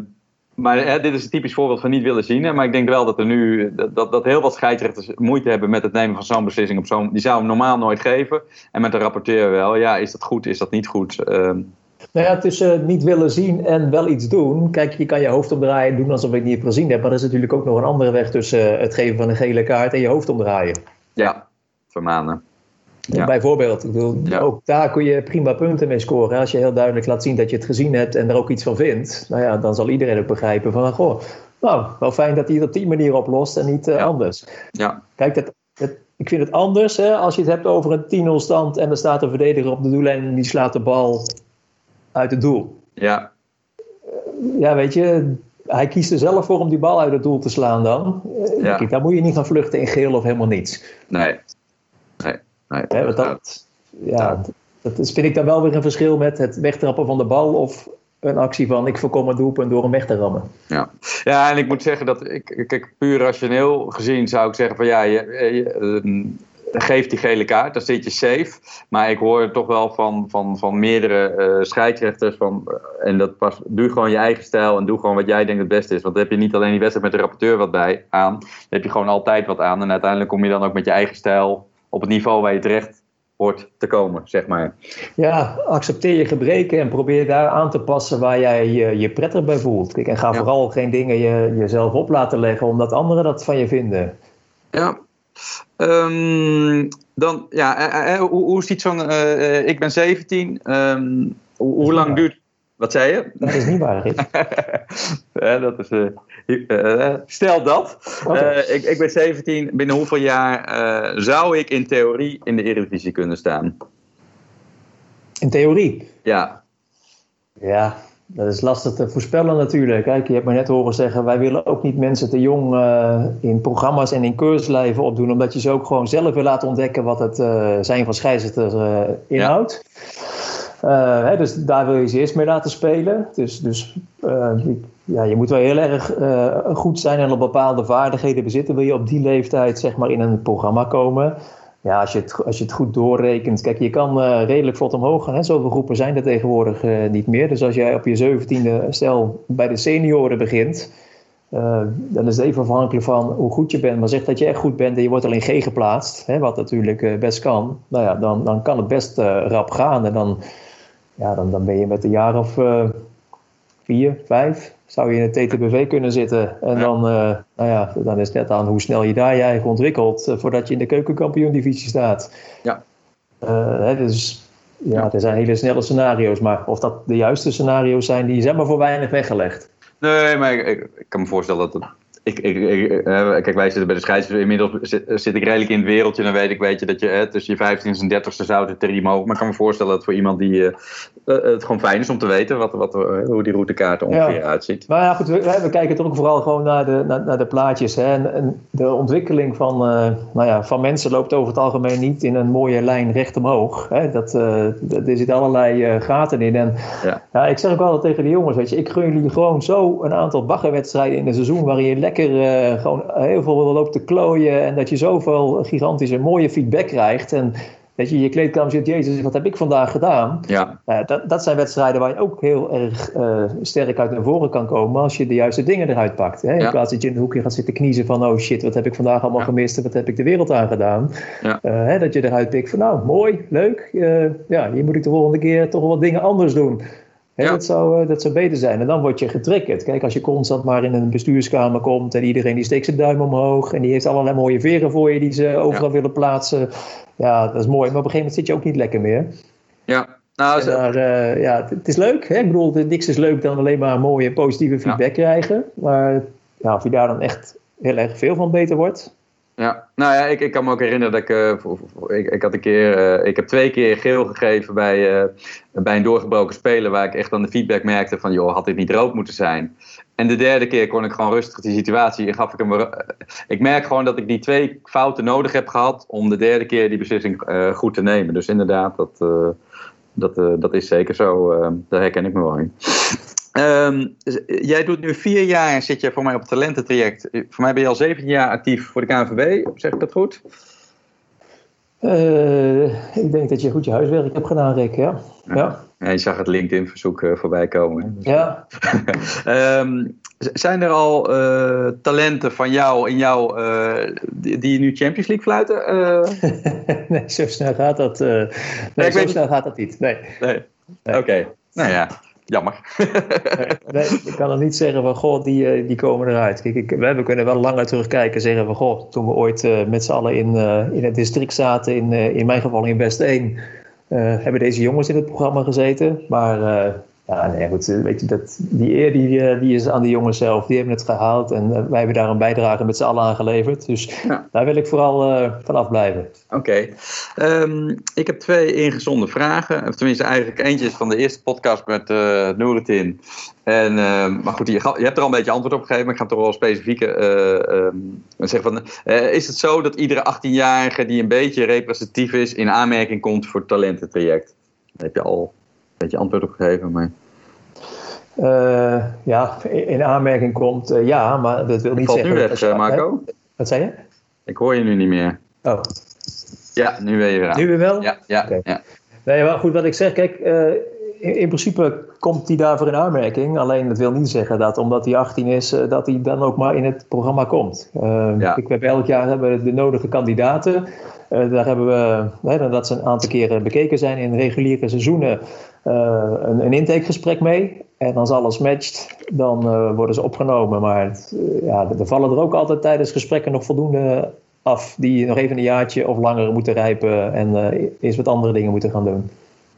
A: maar hè, dit is een typisch voorbeeld van niet willen zien. Hè, maar ik denk wel dat er nu dat, dat heel wat scheidsrechters moeite hebben met het nemen van zo'n beslissing op zo'n. Die zou hem normaal nooit geven. En met de rapporteur wel. Ja, is dat goed? Is dat niet goed? Uh,
B: nou ja, tussen niet willen zien en wel iets doen. Kijk, je kan je hoofd omdraaien en doen alsof ik het niet gezien heb. Maar er is natuurlijk ook nog een andere weg tussen het geven van een gele kaart en je hoofd omdraaien.
A: Ja, vermanen.
B: Ja. Bijvoorbeeld, ik bedoel, ook daar kun je prima punten mee scoren. Als je heel duidelijk laat zien dat je het gezien hebt en er ook iets van vindt, nou ja, dan zal iedereen ook begrijpen van, goh, nou, wel fijn dat hij het op die manier oplost en niet uh, anders.
A: Ja.
B: Kijk, dat, ik vind het anders hè, als je het hebt over een 10-0 stand en er staat een verdediger op de doellijn en die slaat de bal uit het doel.
A: Ja.
B: Ja, weet je, hij kiest er zelf voor om die bal uit het doel te slaan dan. Ja. Kijk, dan moet je niet gaan vluchten in geel of helemaal niets.
A: Nee. Nee. Nee,
B: dat, ja, dat is, vind ik dan wel weer een verschil met het wegtrappen van de bal of een actie van ik voorkom een doelpunt door hem weg te rammen.
A: Ja. ja, en ik moet zeggen dat ik, kijk, puur rationeel gezien zou ik zeggen van ja, je, je, geef die gele kaart, dan zit je safe. Maar ik hoor toch wel van, van, van meerdere uh, scheidsrechters van, uh, en dat pas, doe gewoon je eigen stijl en doe gewoon wat jij denkt het beste is. Want dan heb je niet alleen die wedstrijd met de rapporteur wat bij aan, dan heb je gewoon altijd wat aan. En uiteindelijk kom je dan ook met je eigen stijl op het niveau waar je terecht hoort te komen, zeg maar.
B: Ja, accepteer je gebreken en probeer daar aan te passen waar jij je, je prettig bij voelt. Kijk, en ga vooral geen dingen je, jezelf op laten leggen omdat anderen dat van je vinden.
A: Ja. Um, dan, ja, uh, uh, hoe, hoe ziet zo'n. Uh, ik ben 17. Um, hoe, hoe lang duurt. Wat zei je?
B: Dat is niet waar, [LAUGHS]
A: ja, dat is. Uh, stel dat. Ik, ik, ben 17. Binnen hoeveel jaar zou ik in theorie in de Eredivisie kunnen staan?
B: In theorie?
A: Ja.
B: Ja, dat is lastig te voorspellen natuurlijk. Kijk, je hebt me net horen zeggen, wij willen ook niet mensen te jong in programma's en in keurslijven opdoen, omdat je ze ook gewoon zelf wil laten ontdekken wat het zijn van scheidsrechter inhoudt. Ja. Hè, dus daar wil je ze eerst mee laten spelen. Dus, dus ja, je moet wel heel erg uh, goed zijn en op bepaalde vaardigheden bezitten. Wil je op die leeftijd zeg maar, in een programma komen? Ja, als je het, als je het goed doorrekent. Kijk, je kan uh, redelijk vlot omhoog gaan. Hè? Zoveel groepen zijn er tegenwoordig uh, niet meer. Dus als jij op je zeventiende, stel bij de senioren begint. dan is het even afhankelijk van hoe goed je bent. Maar zeg dat je echt goed bent en je wordt al in G geplaatst. Hè, wat natuurlijk best kan. Nou ja, dan, dan kan het best rap gaan. En dan, ja, dan, dan ben je met een jaar of vier, vijf, zou je in het TTBV kunnen zitten. En dan, uh, nou ja, dan is het net aan hoe snel je daar je eigen ontwikkelt uh, voordat je in de keukenkampioen-divisie staat.
A: Ja.
B: Uh, hè, dus ja, ja, er zijn hele snelle scenario's, maar of dat de juiste scenario's zijn, die zijn maar voor weinig weggelegd.
A: Nee, maar ik, ik, kan me voorstellen dat het ik, ik, ik, kijk, wij zitten bij de scheidsrechter. Inmiddels zit, ik redelijk in het wereldje. Dan weet ik, weet je, dat je hè, tussen je 15 en 30ste zou het er mogen. Maar ik kan me voorstellen dat voor iemand die uh, het gewoon fijn is om te weten wat, wat, hoe die routekaart ongeveer ja. uitziet.
B: Maar ja, goed, we, we, kijken toch ook vooral gewoon naar de, naar, naar de plaatjes. Hè. En, en, de ontwikkeling van, nou ja, van mensen loopt over het algemeen niet in een mooie lijn recht omhoog. Hè. Dat, dat, er zitten allerlei gaten in. En ja. ja. ik zeg ook altijd tegen de jongens, weet je, ik gun jullie gewoon zo een aantal baggerwedstrijden in een seizoen waarin je lekker uh, gewoon heel veel loopt te klooien en dat je zoveel gigantische mooie feedback krijgt. En dat je in je kleedkamer zit, jezus, wat heb ik vandaag gedaan? Ja. Uh, dat, dat zijn wedstrijden waar je ook heel erg uh, sterk uit naar voren kan komen als je de juiste dingen eruit pakt. Hè? In ja. plaats dat je in de hoekje gaat zitten kniezen van, oh shit, wat heb ik vandaag allemaal gemist en wat heb ik de wereld aan gedaan? Hè, dat je eruit pikt van, nou, mooi, leuk, ja, hier moet ik de volgende keer toch wel wat dingen anders doen dat, zou, eh, dat zou beter zijn. En dan word je getriggerd. Kijk, als je constant maar in een bestuurskamer komt en iedereen die steekt zijn duim omhoog en die heeft allerlei mooie veren voor je die ze overal willen plaatsen. Ja, dat is mooi. Maar op een gegeven moment zit je ook niet lekker meer.
A: Ja.
B: Nou, uh, ja, het is leuk. Hè? Ik bedoel, niks is leuk dan alleen maar mooie positieve feedback krijgen. Maar ja, of je daar dan echt heel erg veel van beter wordt,
A: ja, nou ja, ik, ik kan me ook herinneren dat ik, uh, ik, ik had een keer, uh, ik heb twee keer geel gegeven bij, uh, bij een doorgebroken speler waar ik echt aan de feedback merkte van, joh, had dit niet rood moeten zijn? En de derde keer kon ik gewoon rustig die situatie en gaf ik hem, ik merk gewoon dat ik die twee fouten nodig heb gehad om de derde keer die beslissing goed te nemen. Dus inderdaad, dat, dat, dat is zeker zo, daar herken ik me wel in. Um, jij doet nu vier jaar, zit je voor mij op het talententraject. Voor mij ben je al 17 jaar actief voor de KNVB, zeg ik dat goed?
B: Uh, ik denk dat je goed je huiswerk hebt gedaan, Rick. Ja. ja.
A: ja. je zag het LinkedIn-verzoek uh, voorbij komen. [LAUGHS]
B: Ja. [LAUGHS]
A: um, zijn er al uh, talenten van jou in jou die, die, nu Champions League fluiten? [LAUGHS]
B: nee, zo snel gaat dat. nee, nee zo snel gaat dat niet. Nee.
A: nee. nee. Oké, nou ja jammer.
B: nee, ik kan er niet zeggen van, goh, die, eh, die komen eruit. Kijk, ik, we kunnen wel langer terugkijken en zeggen van, goh, toen we ooit uh, met z'n allen in, uh, in het district zaten, in, in mijn geval in West 1, hebben deze jongens in het programma gezeten. Maar ja, nee, goed. Eh, weet je, dat, die eer die, eh, die is aan de jongens zelf. Die hebben het gehaald en eh, wij hebben daar een bijdrage met z'n allen aan geleverd. Dus daar wil ik vooral uh, van afblijven.
A: Oké. Ehm, ik heb twee ingezonden vragen. Of tenminste, eigenlijk eentje is van de eerste podcast met uh. En, ehm, maar goed, je, je, hebt er al een beetje antwoord op gegeven, maar ik ga toch wel specifieke uh, zeggen van, is het zo dat iedere 18-jarige die een beetje representatief is in aanmerking komt voor het talententraject? Dat heb je al beetje antwoord op gegeven. Maar...
B: Uh, ja, in aanmerking komt uh, ja, maar dat wil niet
A: valt
B: zeggen...
A: nu weg, uh, Marco.
B: Wat zei je?
A: Ik hoor je nu niet meer.
B: Oh.
A: Ja, nu ben je weer aan.
B: Nu weer wel?
A: Ja, ja. Okay. ja.
B: Nee, maar goed, wat ik zeg, kijk, in, in, principe komt hij daarvoor in aanmerking. Alleen dat wil niet zeggen dat omdat hij 18 is, dat hij dan ook maar in het programma komt. Ja. Ik, hebben elk jaar hebben we de nodige kandidaten. daar hebben we, hè, dat ze een aantal keren bekeken zijn in reguliere seizoenen, een, een intakegesprek mee. En als alles matcht, dan uh, worden ze opgenomen. Maar uh, ja, er vallen er ook altijd tijdens gesprekken nog voldoende af. Die nog even een jaartje of langer moeten rijpen en eens wat andere dingen moeten gaan doen.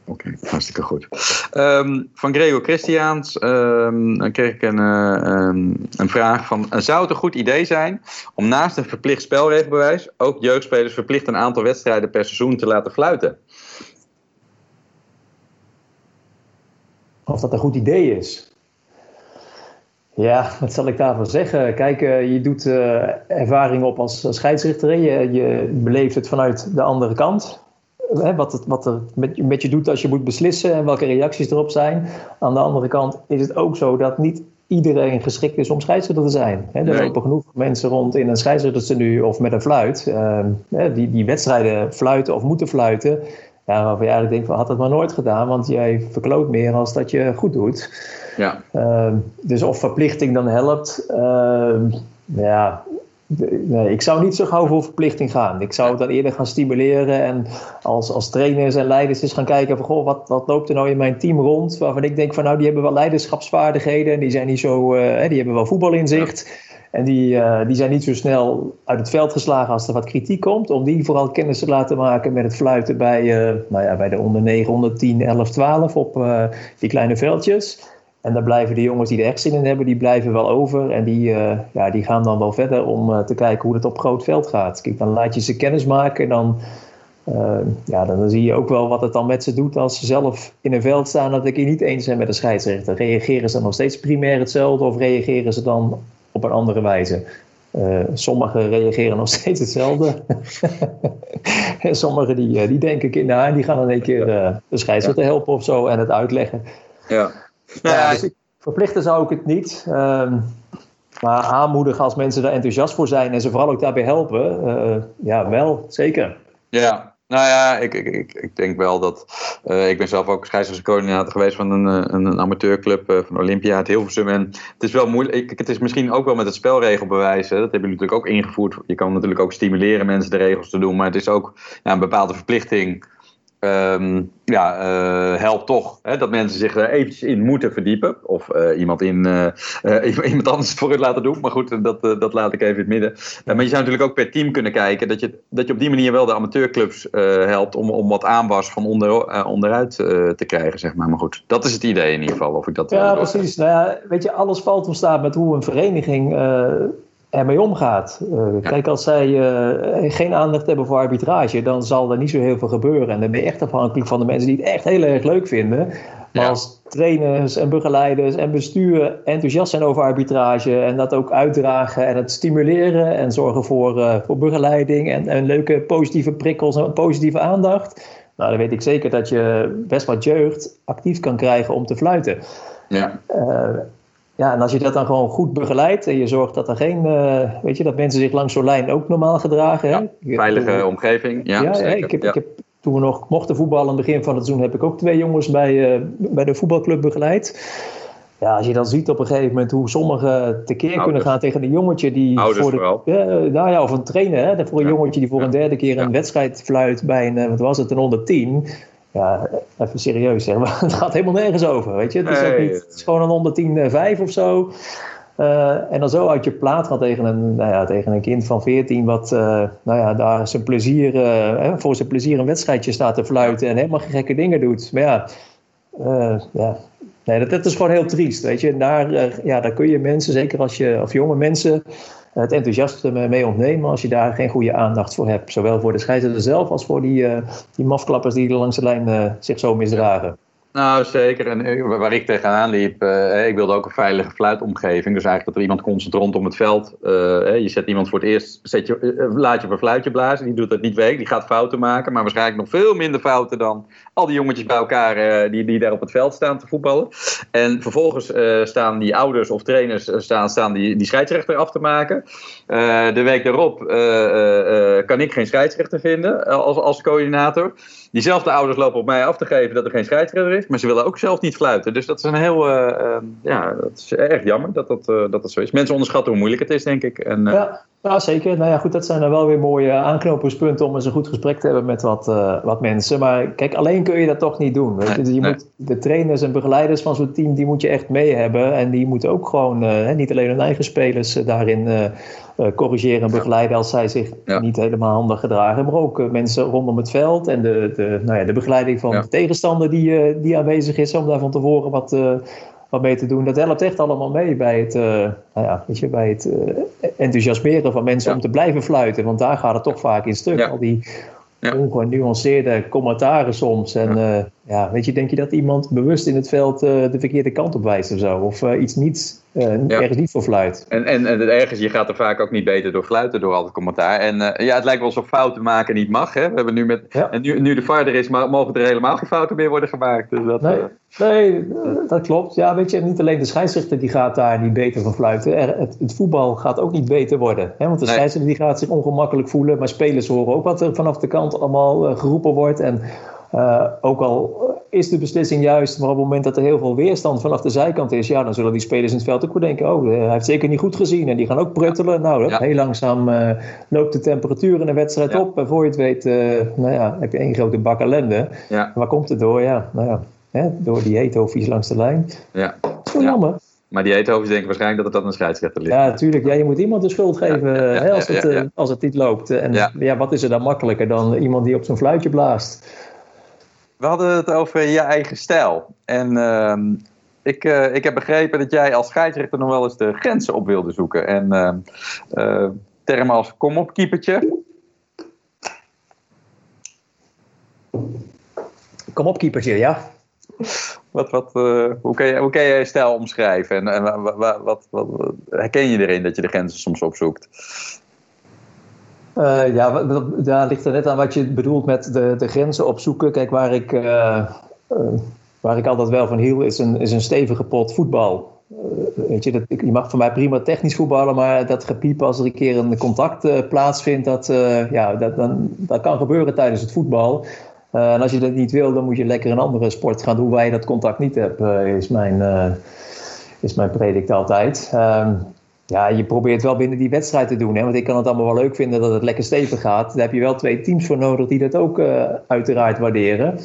A: Oké, hartstikke goed. Um, van Gregor Christiaans um, dan kreeg ik een, um, een vraag van... Zou het een goed idee zijn om naast een verplicht spelregelbewijs... ook jeugdspelers verplicht een aantal wedstrijden per seizoen te laten fluiten?
B: Of dat een goed idee is. Ja, wat zal ik daarvoor zeggen? Kijk, uh, je doet uh, ervaring op als scheidsrechter. Je, je beleeft het vanuit de andere kant. Hè, wat het, wat er met, met je doet als je moet beslissen en welke reacties erop zijn. Aan de andere kant is het ook zo dat niet iedereen geschikt is om scheidsrechter te zijn. Hè, er nee. lopen genoeg mensen rond in een scheidsrechterstenu of met een fluit. Uh, die, die wedstrijden fluiten of moeten fluiten. Ja, waarvan je eigenlijk denkt van had het maar nooit gedaan, want jij verkloot meer als dat je goed doet.
A: Ja.
B: Uh, dus of verplichting dan helpt, uh, ja, nee, ik zou niet zo gauw voor verplichting gaan. Ik zou het dan eerder gaan stimuleren en als, als trainers en leiders eens gaan kijken van goh, wat, wat loopt er nou in mijn team rond? Waarvan ik denk van nou, die hebben wel leiderschapsvaardigheden en die zijn niet zo, uh, die hebben wel voetbalinzicht. Ja. En die, uh, die zijn niet zo snel uit het veld geslagen als er wat kritiek komt. Om die vooral kennis te laten maken met het fluiten bij, uh, nou ja, bij de onder 9, 110, 11, 12 op uh, die kleine veldjes. En dan blijven de jongens die er echt zin in hebben, die blijven wel over. En die, ja, die gaan dan wel verder om te kijken hoe het op groot veld gaat. Kijk, dan laat je ze kennis maken en dan ja, dan, zie je ook wel wat het dan met ze doet als ze zelf in een veld staan dat ik hier niet eens ben met de scheidsrechter. Reageren ze dan nog steeds primair hetzelfde of reageren ze dan op een andere wijze? Uh, sommigen reageren nog steeds hetzelfde. en [LAUGHS] sommigen die, eh, die denken en die gaan dan een keer uh, de scheidsrechter helpen of zo en het uitleggen.
A: Ja.
B: ja dus ik, verplichten zou ik het niet. Uh, maar aanmoedigen als mensen daar enthousiast voor zijn en ze vooral ook daarbij helpen, ja, wel, zeker.
A: Ja, nou ja, ik, ik, ik, ik denk wel dat. Uh, ik ben zelf ook scheidsrechtscoördinator geweest van een, eh, een, amateurclub uh, van Olympia, het Hilversum. En het is wel moeilijk. Het is misschien ook wel met het spelregelbewijs. Hè, dat hebben jullie natuurlijk ook ingevoerd. Je kan natuurlijk ook stimuleren mensen de regels te doen. Maar het is ook ja, een bepaalde verplichting Um, ja, uh, helpt toch hè, dat mensen zich er eventjes in moeten verdiepen. Of uh, iemand, in, [LAUGHS] uh, iemand anders voor het laten doen. Maar goed, dat, dat laat ik even in het midden. maar je zou natuurlijk ook per team kunnen kijken. Dat je, dat je op die manier wel de amateurclubs helpt om, om wat aanwas van onder, onderuit te krijgen. Zeg maar. maar goed, dat is het idee in ieder geval. Of ik dat,
B: ja, precies. Nou ja, weet je, alles valt of staat met hoe een vereniging ermee omgaat. Uh, Kijk, als zij uh, geen aandacht hebben voor arbitrage, dan zal er niet zo heel veel gebeuren. En dan ben je echt afhankelijk van de mensen die het echt heel erg leuk vinden. Maar ja. als trainers en begeleiders en bestuur enthousiast zijn over arbitrage en dat ook uitdragen en het stimuleren en zorgen voor, uh, voor begeleiding en, en leuke positieve prikkels en positieve aandacht. Nou, dan weet ik zeker dat je best wat jeugd actief kan krijgen om te fluiten.
A: Ja.
B: Ja, en als je dat dan gewoon goed begeleidt en je zorgt dat er geen, uh, weet je, dat mensen zich langs zo'n lijn ook normaal gedragen.
A: Ja,
B: hè?
A: veilige omgeving. Ja,
B: ja, zeker. Ik, heb, ja. ik heb, toen we nog mochten voetballen aan het begin van het seizoen, heb ik ook twee jongens bij, uh, bij de voetbalclub begeleid. Ja, als je dan ziet op een gegeven moment hoe sommigen tekeer Ouders. kunnen gaan tegen een jongetje die.
A: Ouders
B: voor de,
A: vooral.
B: Ja, nou ja, of een trainer, hè, voor een jongetje die voor een derde keer een wedstrijd fluit bij een, wat was het, een onder 10 ja, even serieus zeg [LAUGHS] maar. Het gaat helemaal nergens over, weet je. Het is,
A: Nee.
B: ook niet, het is gewoon een 110 5 of zo. Uh, en dan zo uit je plaat gaat tegen een, nou ja, tegen een kind van 14, wat uh, nou ja, daar zijn plezier, uh, voor zijn plezier een wedstrijdje staat te fluiten en helemaal gekke dingen doet. Maar ja, ja. Nee, dat, dat, is gewoon heel triest, weet je. Daar, ja, daar kun je mensen, zeker als je, of jonge mensen, het enthousiasme mee ontnemen als je daar geen goede aandacht voor hebt. Zowel voor de scheidsrechter zelf als voor die, uh, die mafklappers die langs de lijn uh, zich zo misdragen.
A: Nou, zeker. En waar ik tegenaan liep, uh, ik wilde ook een veilige fluitomgeving. Dus eigenlijk dat er iemand constant rondom het veld. Je zet iemand voor het eerst, zet je, laat je een fluitje blazen. Die doet dat niet week, die gaat fouten maken. Maar waarschijnlijk nog veel minder fouten dan al die jongetjes bij elkaar die, die daar op het veld staan te voetballen. En vervolgens staan die ouders of trainers staan, staan die, die scheidsrechter af te maken. de week daarop kan ik geen scheidsrechter vinden als, als coördinator. Diezelfde ouders lopen op mij af te geven dat er geen scheidsrechter is, maar ze willen ook zelf niet fluiten. Dus dat is een heel, uh, uh, ja, dat is erg jammer dat dat, uh, dat dat zo is. Mensen onderschatten hoe moeilijk het is, denk ik. En,
B: ja, ja, zeker. Nou ja, goed, dat zijn dan wel weer mooie aanknopingspunten om eens een goed gesprek te hebben met wat, wat mensen. Maar kijk, alleen kun je dat toch niet doen. Weet je? Nee, je nee. moet, de trainers en begeleiders van zo'n team, die moet je echt mee hebben. En die moeten ook gewoon, niet alleen hun eigen spelers daarin corrigeren en begeleiden als zij zich ja. niet helemaal handig gedragen. Maar ook uh, mensen rondom het veld en de, de, nou ja, de begeleiding van ja. de tegenstander die, uh, die aanwezig is om daar van tevoren wat, wat mee te doen. Dat helpt echt allemaal mee bij het, nou ja, weet je, bij het enthousiasmeren van mensen ja. om te blijven fluiten. Want daar gaat het toch vaak in stuk. Al die ongenuanceerde commentaren soms. En. Ja. weet je, denk je dat iemand bewust in het veld de verkeerde kant op wijst of zo? Of iets niet uh, ja. ergens niet voor fluit.
A: En, en, en het ergens, je gaat er vaak ook niet beter door fluiten door al het commentaar. En ja, het lijkt wel alsof fouten maken niet mag. Hè? We hebben nu met, ja. En nu, nu de VAR er is, mogen er helemaal geen fouten meer worden gemaakt. Dus dat,
B: nee, nee, dat klopt. Ja, weet je, niet alleen de scheidsrechter die gaat daar niet beter van fluiten. Er, het, het, voetbal gaat ook niet beter worden. Hè? Want de nee. scheidsrechter die gaat zich ongemakkelijk voelen. Maar spelers horen ook wat er vanaf de kant allemaal geroepen wordt. En uh, ook al is de beslissing juist, maar op het moment dat er heel veel weerstand vanaf de zijkant is, ja, dan zullen die spelers in het veld ook wel denken: oh, hij heeft zeker niet goed gezien. En die gaan ook pruttelen. Nou, ja. heel langzaam uh, loopt de temperatuur in de wedstrijd ja. op. En voor je het weet, uh, nou ja, heb je één grote bak ellende.
A: Ja.
B: Waar komt het door? Ja, nou ja, hè, door die heethoofdjes langs de lijn.
A: Ja.
B: Dat is jammer.
A: Maar die heethoofdjes denken waarschijnlijk dat het aan een scheidsrechter ligt.
B: Ja, natuurlijk. Ja, je moet iemand de schuld geven hè, als, het, als het niet loopt. En ja. wat is er dan makkelijker dan iemand die op zijn fluitje blaast?
A: We hadden het over je eigen stijl. En uh, ik, uh, ik heb begrepen dat jij als scheidsrechter nog wel eens de grenzen op wilde zoeken. En uh, termen als kom op keepertje.
B: Kom op keepertje, ja.
A: Wat, wat, hoe, kan je, hoe kan je je stijl omschrijven? En, en wat, wat, wat, herken je erin dat je de grenzen soms opzoekt?
B: Uh, ja, daar ligt er net aan wat je bedoelt met de, de grenzen opzoeken. Kijk, waar ik, uh, uh, waar ik altijd wel van hiel, is een, is een stevige pot voetbal. weet je, dat, je mag voor mij prima technisch voetballen, maar dat gepiep als er een keer een contact plaatsvindt, dat, ja, dat, dan, dat kan gebeuren tijdens het voetbal. en als je dat niet wil, dan moet je lekker een andere sport gaan doen waar je dat contact niet hebt, is, mijn, is mijn predict altijd. Ehm, ja, je probeert wel binnen die wedstrijd te doen. Hè? Want ik kan het allemaal wel leuk vinden dat het lekker stevig gaat. Daar heb je wel twee teams voor nodig die dat ook uh, uiteraard waarderen.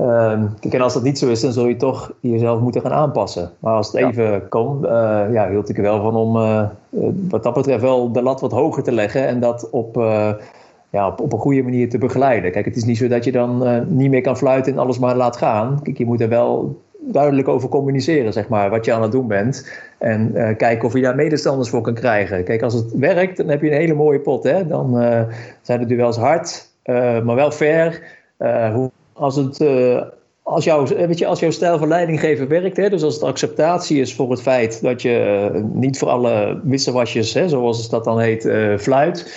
B: Uh, kijk, en als dat niet zo is, dan zul je toch jezelf moeten gaan aanpassen. Maar als het even kan, uh, ja, hield ik er wel van om uh, wat dat betreft wel de lat wat hoger te leggen. En dat op, ja, op, op, een goede manier te begeleiden. Kijk, het is niet zo dat je dan niet meer kan fluiten en alles maar laat gaan. Kijk, je moet er wel duidelijk over communiceren, zeg maar, wat je aan het doen bent. En uh, kijken of je daar medestanders voor kan krijgen. Kijk, als het werkt, dan heb je een hele mooie pot. Hè? Dan uh, zijn de duels hard, uh, maar wel fair. als, het, als, jouw, als jouw stijl van leidinggeven werkt, hè? dus als het acceptatie is voor het feit dat je niet voor alle wissewasjes, hè, zoals dat dan heet, fluit.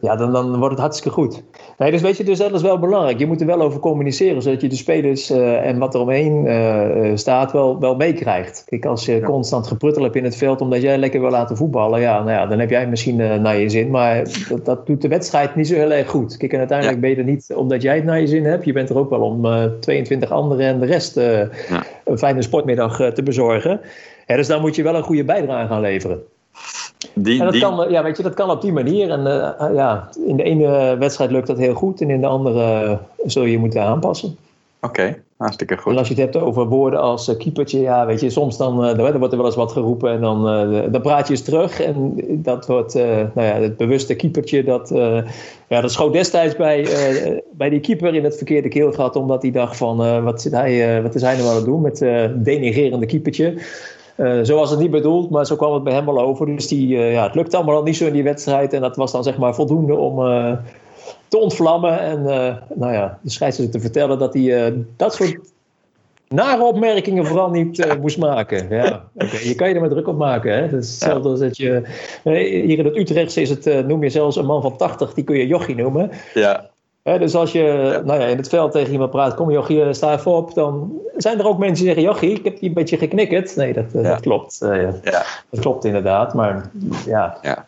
B: ja, dan, dan wordt het hartstikke goed. Nee, dus weet je, dus dat is wel belangrijk. Je moet er wel over communiceren, zodat je de spelers uh, en wat er omheen uh, staat wel, wel meekrijgt. Kijk, als je constant gepruttel hebt in het veld omdat jij lekker wil laten voetballen, ja, nou ja, dan heb jij misschien uh, naar je zin. Maar dat, dat, doet de wedstrijd niet zo heel erg goed. Kijk, en uiteindelijk ja. ben je er niet omdat jij het naar je zin hebt. Je bent er ook wel om 22 anderen en de rest ja. een fijne sportmiddag te bezorgen. Dus daar moet je wel een goede bijdrage aan leveren. Die, en dat, die... kan, ja, weet je, dat kan op die manier. En uh, ja, in de ene wedstrijd lukt dat heel goed en in de andere zul je je moeten aanpassen.
A: Oké, okay, hartstikke goed.
B: En als je het hebt over woorden als uh, keepertje, ja, weet je, soms dan, dan wordt er wel eens wat geroepen en dan, dan praat je eens terug. En dat wordt, nou ja, het bewuste keepertje, dat, ja, dat schoot destijds bij, bij die keeper in het verkeerde keelgat, omdat hij dacht van, wat, zit hij, wat is hij nou aan het doen met denigerende keepertje. Uh, zo was het niet bedoeld, maar zo kwam het bij hem wel over. Dus die, uh, ja, het lukte allemaal al niet zo in die wedstrijd. En dat was dan zeg maar voldoende om uh, te ontvlammen. En nou ja, de scheidsrechter te vertellen dat hij dat soort nare opmerkingen vooral niet moest maken. Ja, okay. Je kan je er maar druk op maken. Hè? Dat is hetzelfde als dat je... hier in het Utrechtse is het, noem je zelfs een man van 80, die kun je jochie noemen.
A: Ja
B: dus als je nou ja, in het veld tegen iemand praat, kom Jochie, sta even op, dan zijn er ook mensen die zeggen, Jochie, ik heb die een beetje geknikkerd. Nee, dat, ja. dat klopt. Uh, ja. Dat klopt inderdaad, maar ja. ja.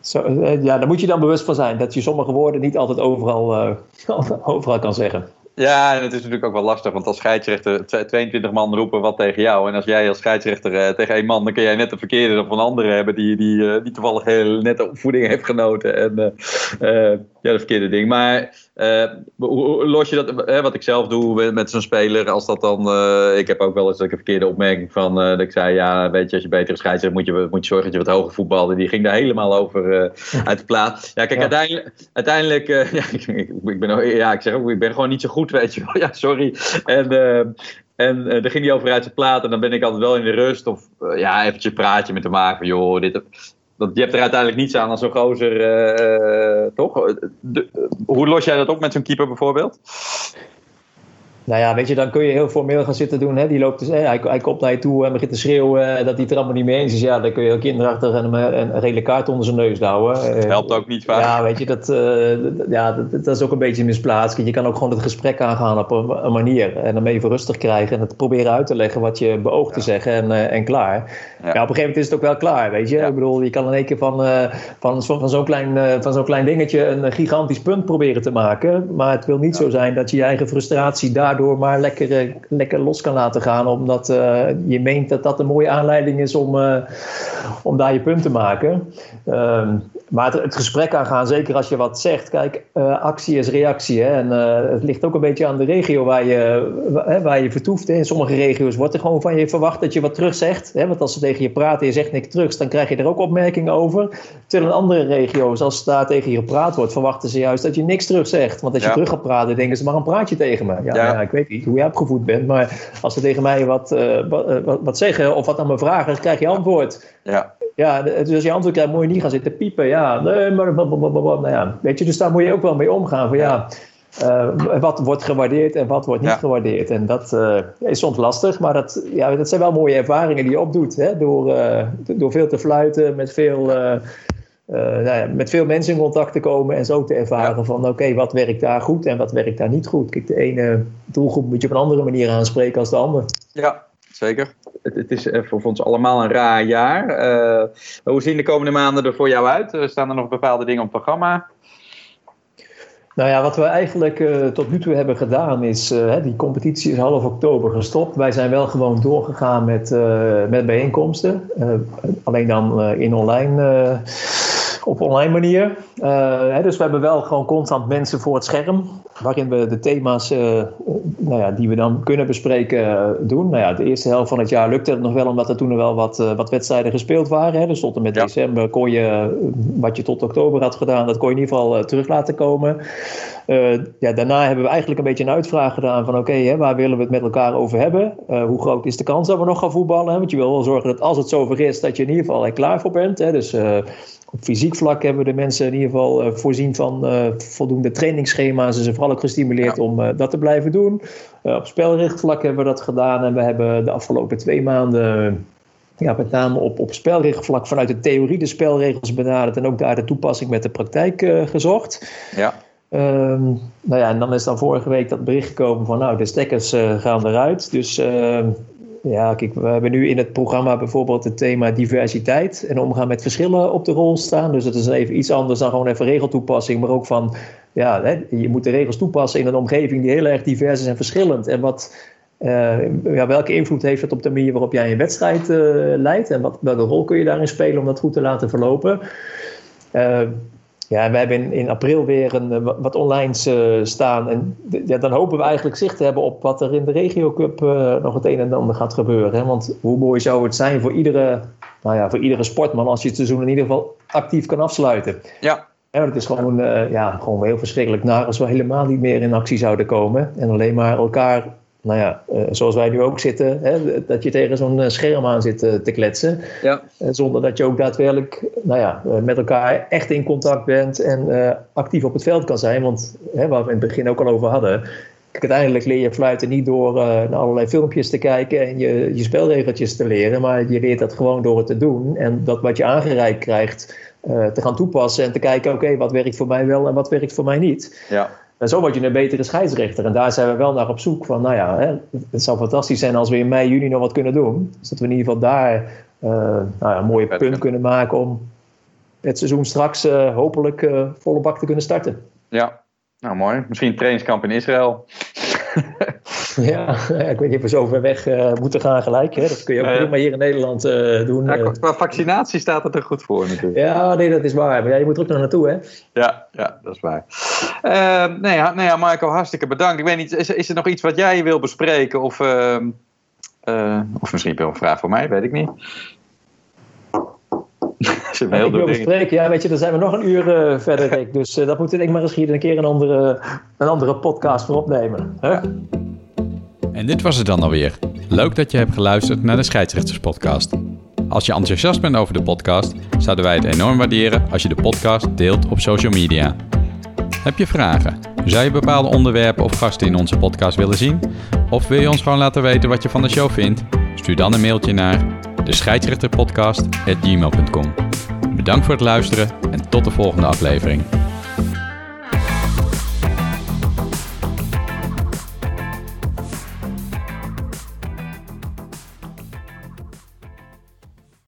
B: Zo, uh, ja, daar moet je dan bewust van zijn, dat je sommige woorden niet altijd overal, uh, [LAUGHS] overal kan zeggen.
A: Ja, en het is natuurlijk ook wel lastig, want als scheidsrechter 22 man roepen wat tegen jou. En als jij als scheidsrechter uh, tegen één man, dan kun jij net de verkeerde of een andere hebben die, die, uh, die toevallig heel net opvoeding heeft genoten. En uh, ja, de verkeerde ding. Maar hoe los je dat, wat ik zelf doe met, zo'n speler, als dat dan, ik heb ook wel eens een verkeerde opmerking van, dat ik zei, ja, weet je, als je betere scheidsrechter moet je, moet je zorgen dat je wat hoger voetbalde. Die ging daar helemaal over [LAUGHS] uit de plaat. Ja, kijk, ja. uiteindelijk, uiteindelijk [LAUGHS] ja, ik, ik, ben, ja, ik zeg ook, ik ben gewoon niet zo goed weet je wel. [LAUGHS] Ja, sorry. En, uh, en uh, dan ging hij over uit zijn plaat en dan ben ik altijd wel in de rust. Of uh, ja, eventjes praatje met hem maken. Joh, dit, dat, je hebt er uiteindelijk niets aan als zo'n gozer, toch? Hoe los jij dat op met zo'n keeper bijvoorbeeld?
B: Nou ja, weet je, dan kun je heel formeel gaan zitten doen. Hè? Die loopt dus, hè, hij, hij komt naar je toe en begint te schreeuwen dat hij het er allemaal niet mee eens is. Ja, dan kun je heel kinderachtig en een, een redelijk kaart onder zijn neus houden.
A: Dat helpt ook niet vaak.
B: Ja, weet je, dat, uh, ja, dat, dat, is ook een beetje misplaatst. Je kan ook gewoon het gesprek aangaan op een, een, manier. En hem even rustig krijgen en het proberen uit te leggen wat je beoogt ja. te zeggen en, uh, en klaar. Ja. ja. op een gegeven moment is het ook wel klaar, weet je. Ik bedoel, je kan in één keer van, uh, van, van zo'n klein, van zo'n klein dingetje een gigantisch punt proberen te maken. Maar het wil niet zo zijn dat je je eigen frustratie daar daardoor maar lekker, eh, lekker los kan laten gaan. Omdat uh, je meent dat dat een mooie aanleiding is om, uh, om daar je punt te maken. Um, maar het, het, gesprek aangaan, zeker als je wat zegt. Kijk, uh, actie is reactie. Hè? En het ligt ook een beetje aan de regio waar je, waar je vertoeft. Hè? In sommige regio's wordt er gewoon van je verwacht dat je wat terug zegt. Hè? Want als ze tegen je praten en je zegt niks terug, dan krijg je er ook opmerkingen over. Terwijl in andere regio's, als daar tegen je gepraat wordt, verwachten ze juist dat je niks terug zegt. Want als je ja. terug gaat praten, denken ze maar een praatje tegen me. Ja, ja. ik weet niet hoe je opgevoed bent, maar als ze tegen mij wat, uh, wat, wat, zeggen of wat aan me vragen, dan krijg je antwoord.
A: Ja.
B: Ja, dus als je antwoord krijgt, moet je niet gaan zitten piepen. Ja, nee, maar, nou ja, weet je, dus daar moet je ook wel mee omgaan. Van ja, uh, wat wordt gewaardeerd en wat wordt niet gewaardeerd. En dat uh, is soms lastig, maar dat, ja, dat zijn wel mooie ervaringen die je opdoet. Hè? Door, uh, door veel te fluiten, met veel nou ja, met veel mensen in contact te komen en zo te ervaren van oké, wat werkt daar goed en wat werkt daar niet goed. Kijk, de ene doelgroep moet je op een andere manier aanspreken als de andere.
A: Ja, zeker. Het, het is voor ons allemaal een raar jaar. Uh, hoe zien de komende maanden er voor jou uit? Staan er nog bepaalde dingen op het programma?
B: Nou ja, wat we eigenlijk tot nu toe hebben gedaan is, die competitie is half oktober gestopt. Wij zijn wel gewoon doorgegaan met, met bijeenkomsten. alleen dan in online op online manier. Uh, hè, dus we hebben wel gewoon constant mensen voor het scherm, waarin we de thema's uh, nou ja, die we dan kunnen bespreken uh, doen. Nou ja, de eerste helft van het jaar lukte het nog wel, omdat er toen wel wat, wat wedstrijden gespeeld waren. Hè. Dus tot en met ja. december kon je, wat je tot oktober had gedaan, dat kon je in ieder geval terug laten komen. Ja, daarna hebben we eigenlijk een beetje een uitvraag gedaan van oké, okay, waar willen we het met elkaar over hebben? hoe groot is de kans dat we nog gaan voetballen? Hè? Want je wil wel zorgen dat als het zover is, dat je in ieder geval er klaar voor bent. Hè? Dus op fysiek vlak hebben we de mensen in ieder geval uh, voorzien van uh, voldoende trainingsschema's. Ze zijn vooral ook gestimuleerd om uh, dat te blijven doen. op spelrichtvlak hebben we dat gedaan. En we hebben de afgelopen twee maanden ja, met name op, op spelregelvlak vanuit de theorie de spelregels benaderd. En ook daar de toepassing met de praktijk gezocht.
A: Ja.
B: Um, nou ja, en dan is dan vorige week dat bericht gekomen van nou, de stekkers gaan eruit. Dus ehm, ja, kijk, we hebben nu in het programma bijvoorbeeld het thema diversiteit en omgaan met verschillen op de rol staan. Dus dat is even iets anders dan gewoon even regeltoepassing, maar ook van, ja, hè, je moet de regels toepassen in een omgeving die heel erg divers is en verschillend. En wat, uh, ja, welke invloed heeft het op de manier waarop jij een wedstrijd uh, leidt en wat, welke rol kun je daarin spelen om dat goed te laten verlopen? Ja, we hebben in, in april weer een, eh, wat online uh, staan. En ja, dan hopen we eigenlijk zicht te hebben op wat er in de Regio Cup uh, nog het een en ander gaat gebeuren. Hè? Want hoe mooi zou het zijn voor iedere, nou ja, voor iedere sportman als je het seizoen in ieder geval actief kan afsluiten.
A: Ja.
B: Ja, het is gewoon, uh, ja, gewoon heel verschrikkelijk naar als we helemaal niet meer in actie zouden komen. En alleen maar elkaar nou ja, uh, zoals wij nu ook zitten, hè, dat je tegen zo'n eh, scherm aan zit uh, te kletsen.
A: Ja.
B: Zonder dat je ook daadwerkelijk nou ja, met elkaar echt in contact bent en actief op het veld kan zijn. Want hè, waar we in het begin ook al over hadden. Uiteindelijk leer je fluiten niet door naar allerlei filmpjes te kijken en je, je spelregeltjes te leren. Maar je leert dat gewoon door het te doen. En dat wat je aangereikt krijgt te gaan toepassen en te kijken, oké, wat werkt voor mij wel en wat werkt voor mij niet.
A: Ja.
B: En zo word je een betere scheidsrechter. En daar zijn we wel naar op zoek van, nou ja, hè, het zou fantastisch zijn als we in mei, juni nog wat kunnen doen. Dus dat we in ieder geval daar uh, nou ja, een mooie punt kunnen maken om het seizoen straks uh, hopelijk uh, volle bak te kunnen starten.
A: Ja, nou mooi. Misschien trainingskamp in Israël. [LAUGHS]
B: ja, ik weet niet of we zo ver weg uh, moeten gaan gelijk. Hè? Dat kun je ook prima hier in Nederland uh, doen.
A: Ja, qua vaccinatie staat het er goed voor natuurlijk.
B: Ja, nee, dat is waar. Maar ja, je moet er ook nog naartoe, hè?
A: Ja, ja dat is waar. Uh, nou, ja, nou ja, Marco, hartstikke bedankt. Ik weet niet, is, is er nog iets wat jij wil bespreken? Of, ehm, of misschien wel een vraag voor mij, weet ik niet. [LAUGHS]
B: Heel ik wil bespreken, ja, weet je, dan zijn we nog een uur uh, verder, Rick. Dus uh, dat we denk maar misschien een keer een andere, een andere podcast voor opnemen. Hè?
C: En dit was het dan alweer. Leuk dat je hebt geluisterd naar de Scheidsrechterspodcast. Als je enthousiast bent over de podcast, zouden wij het enorm waarderen als je de podcast deelt op social media. Heb je vragen? Zou je bepaalde onderwerpen of gasten in onze podcast willen zien? Of wil je ons gewoon laten weten wat je van de show vindt? Stuur dan een mailtje naar de scheidsrechterpodcast.gmail.com. Bedankt voor het luisteren en tot de volgende aflevering.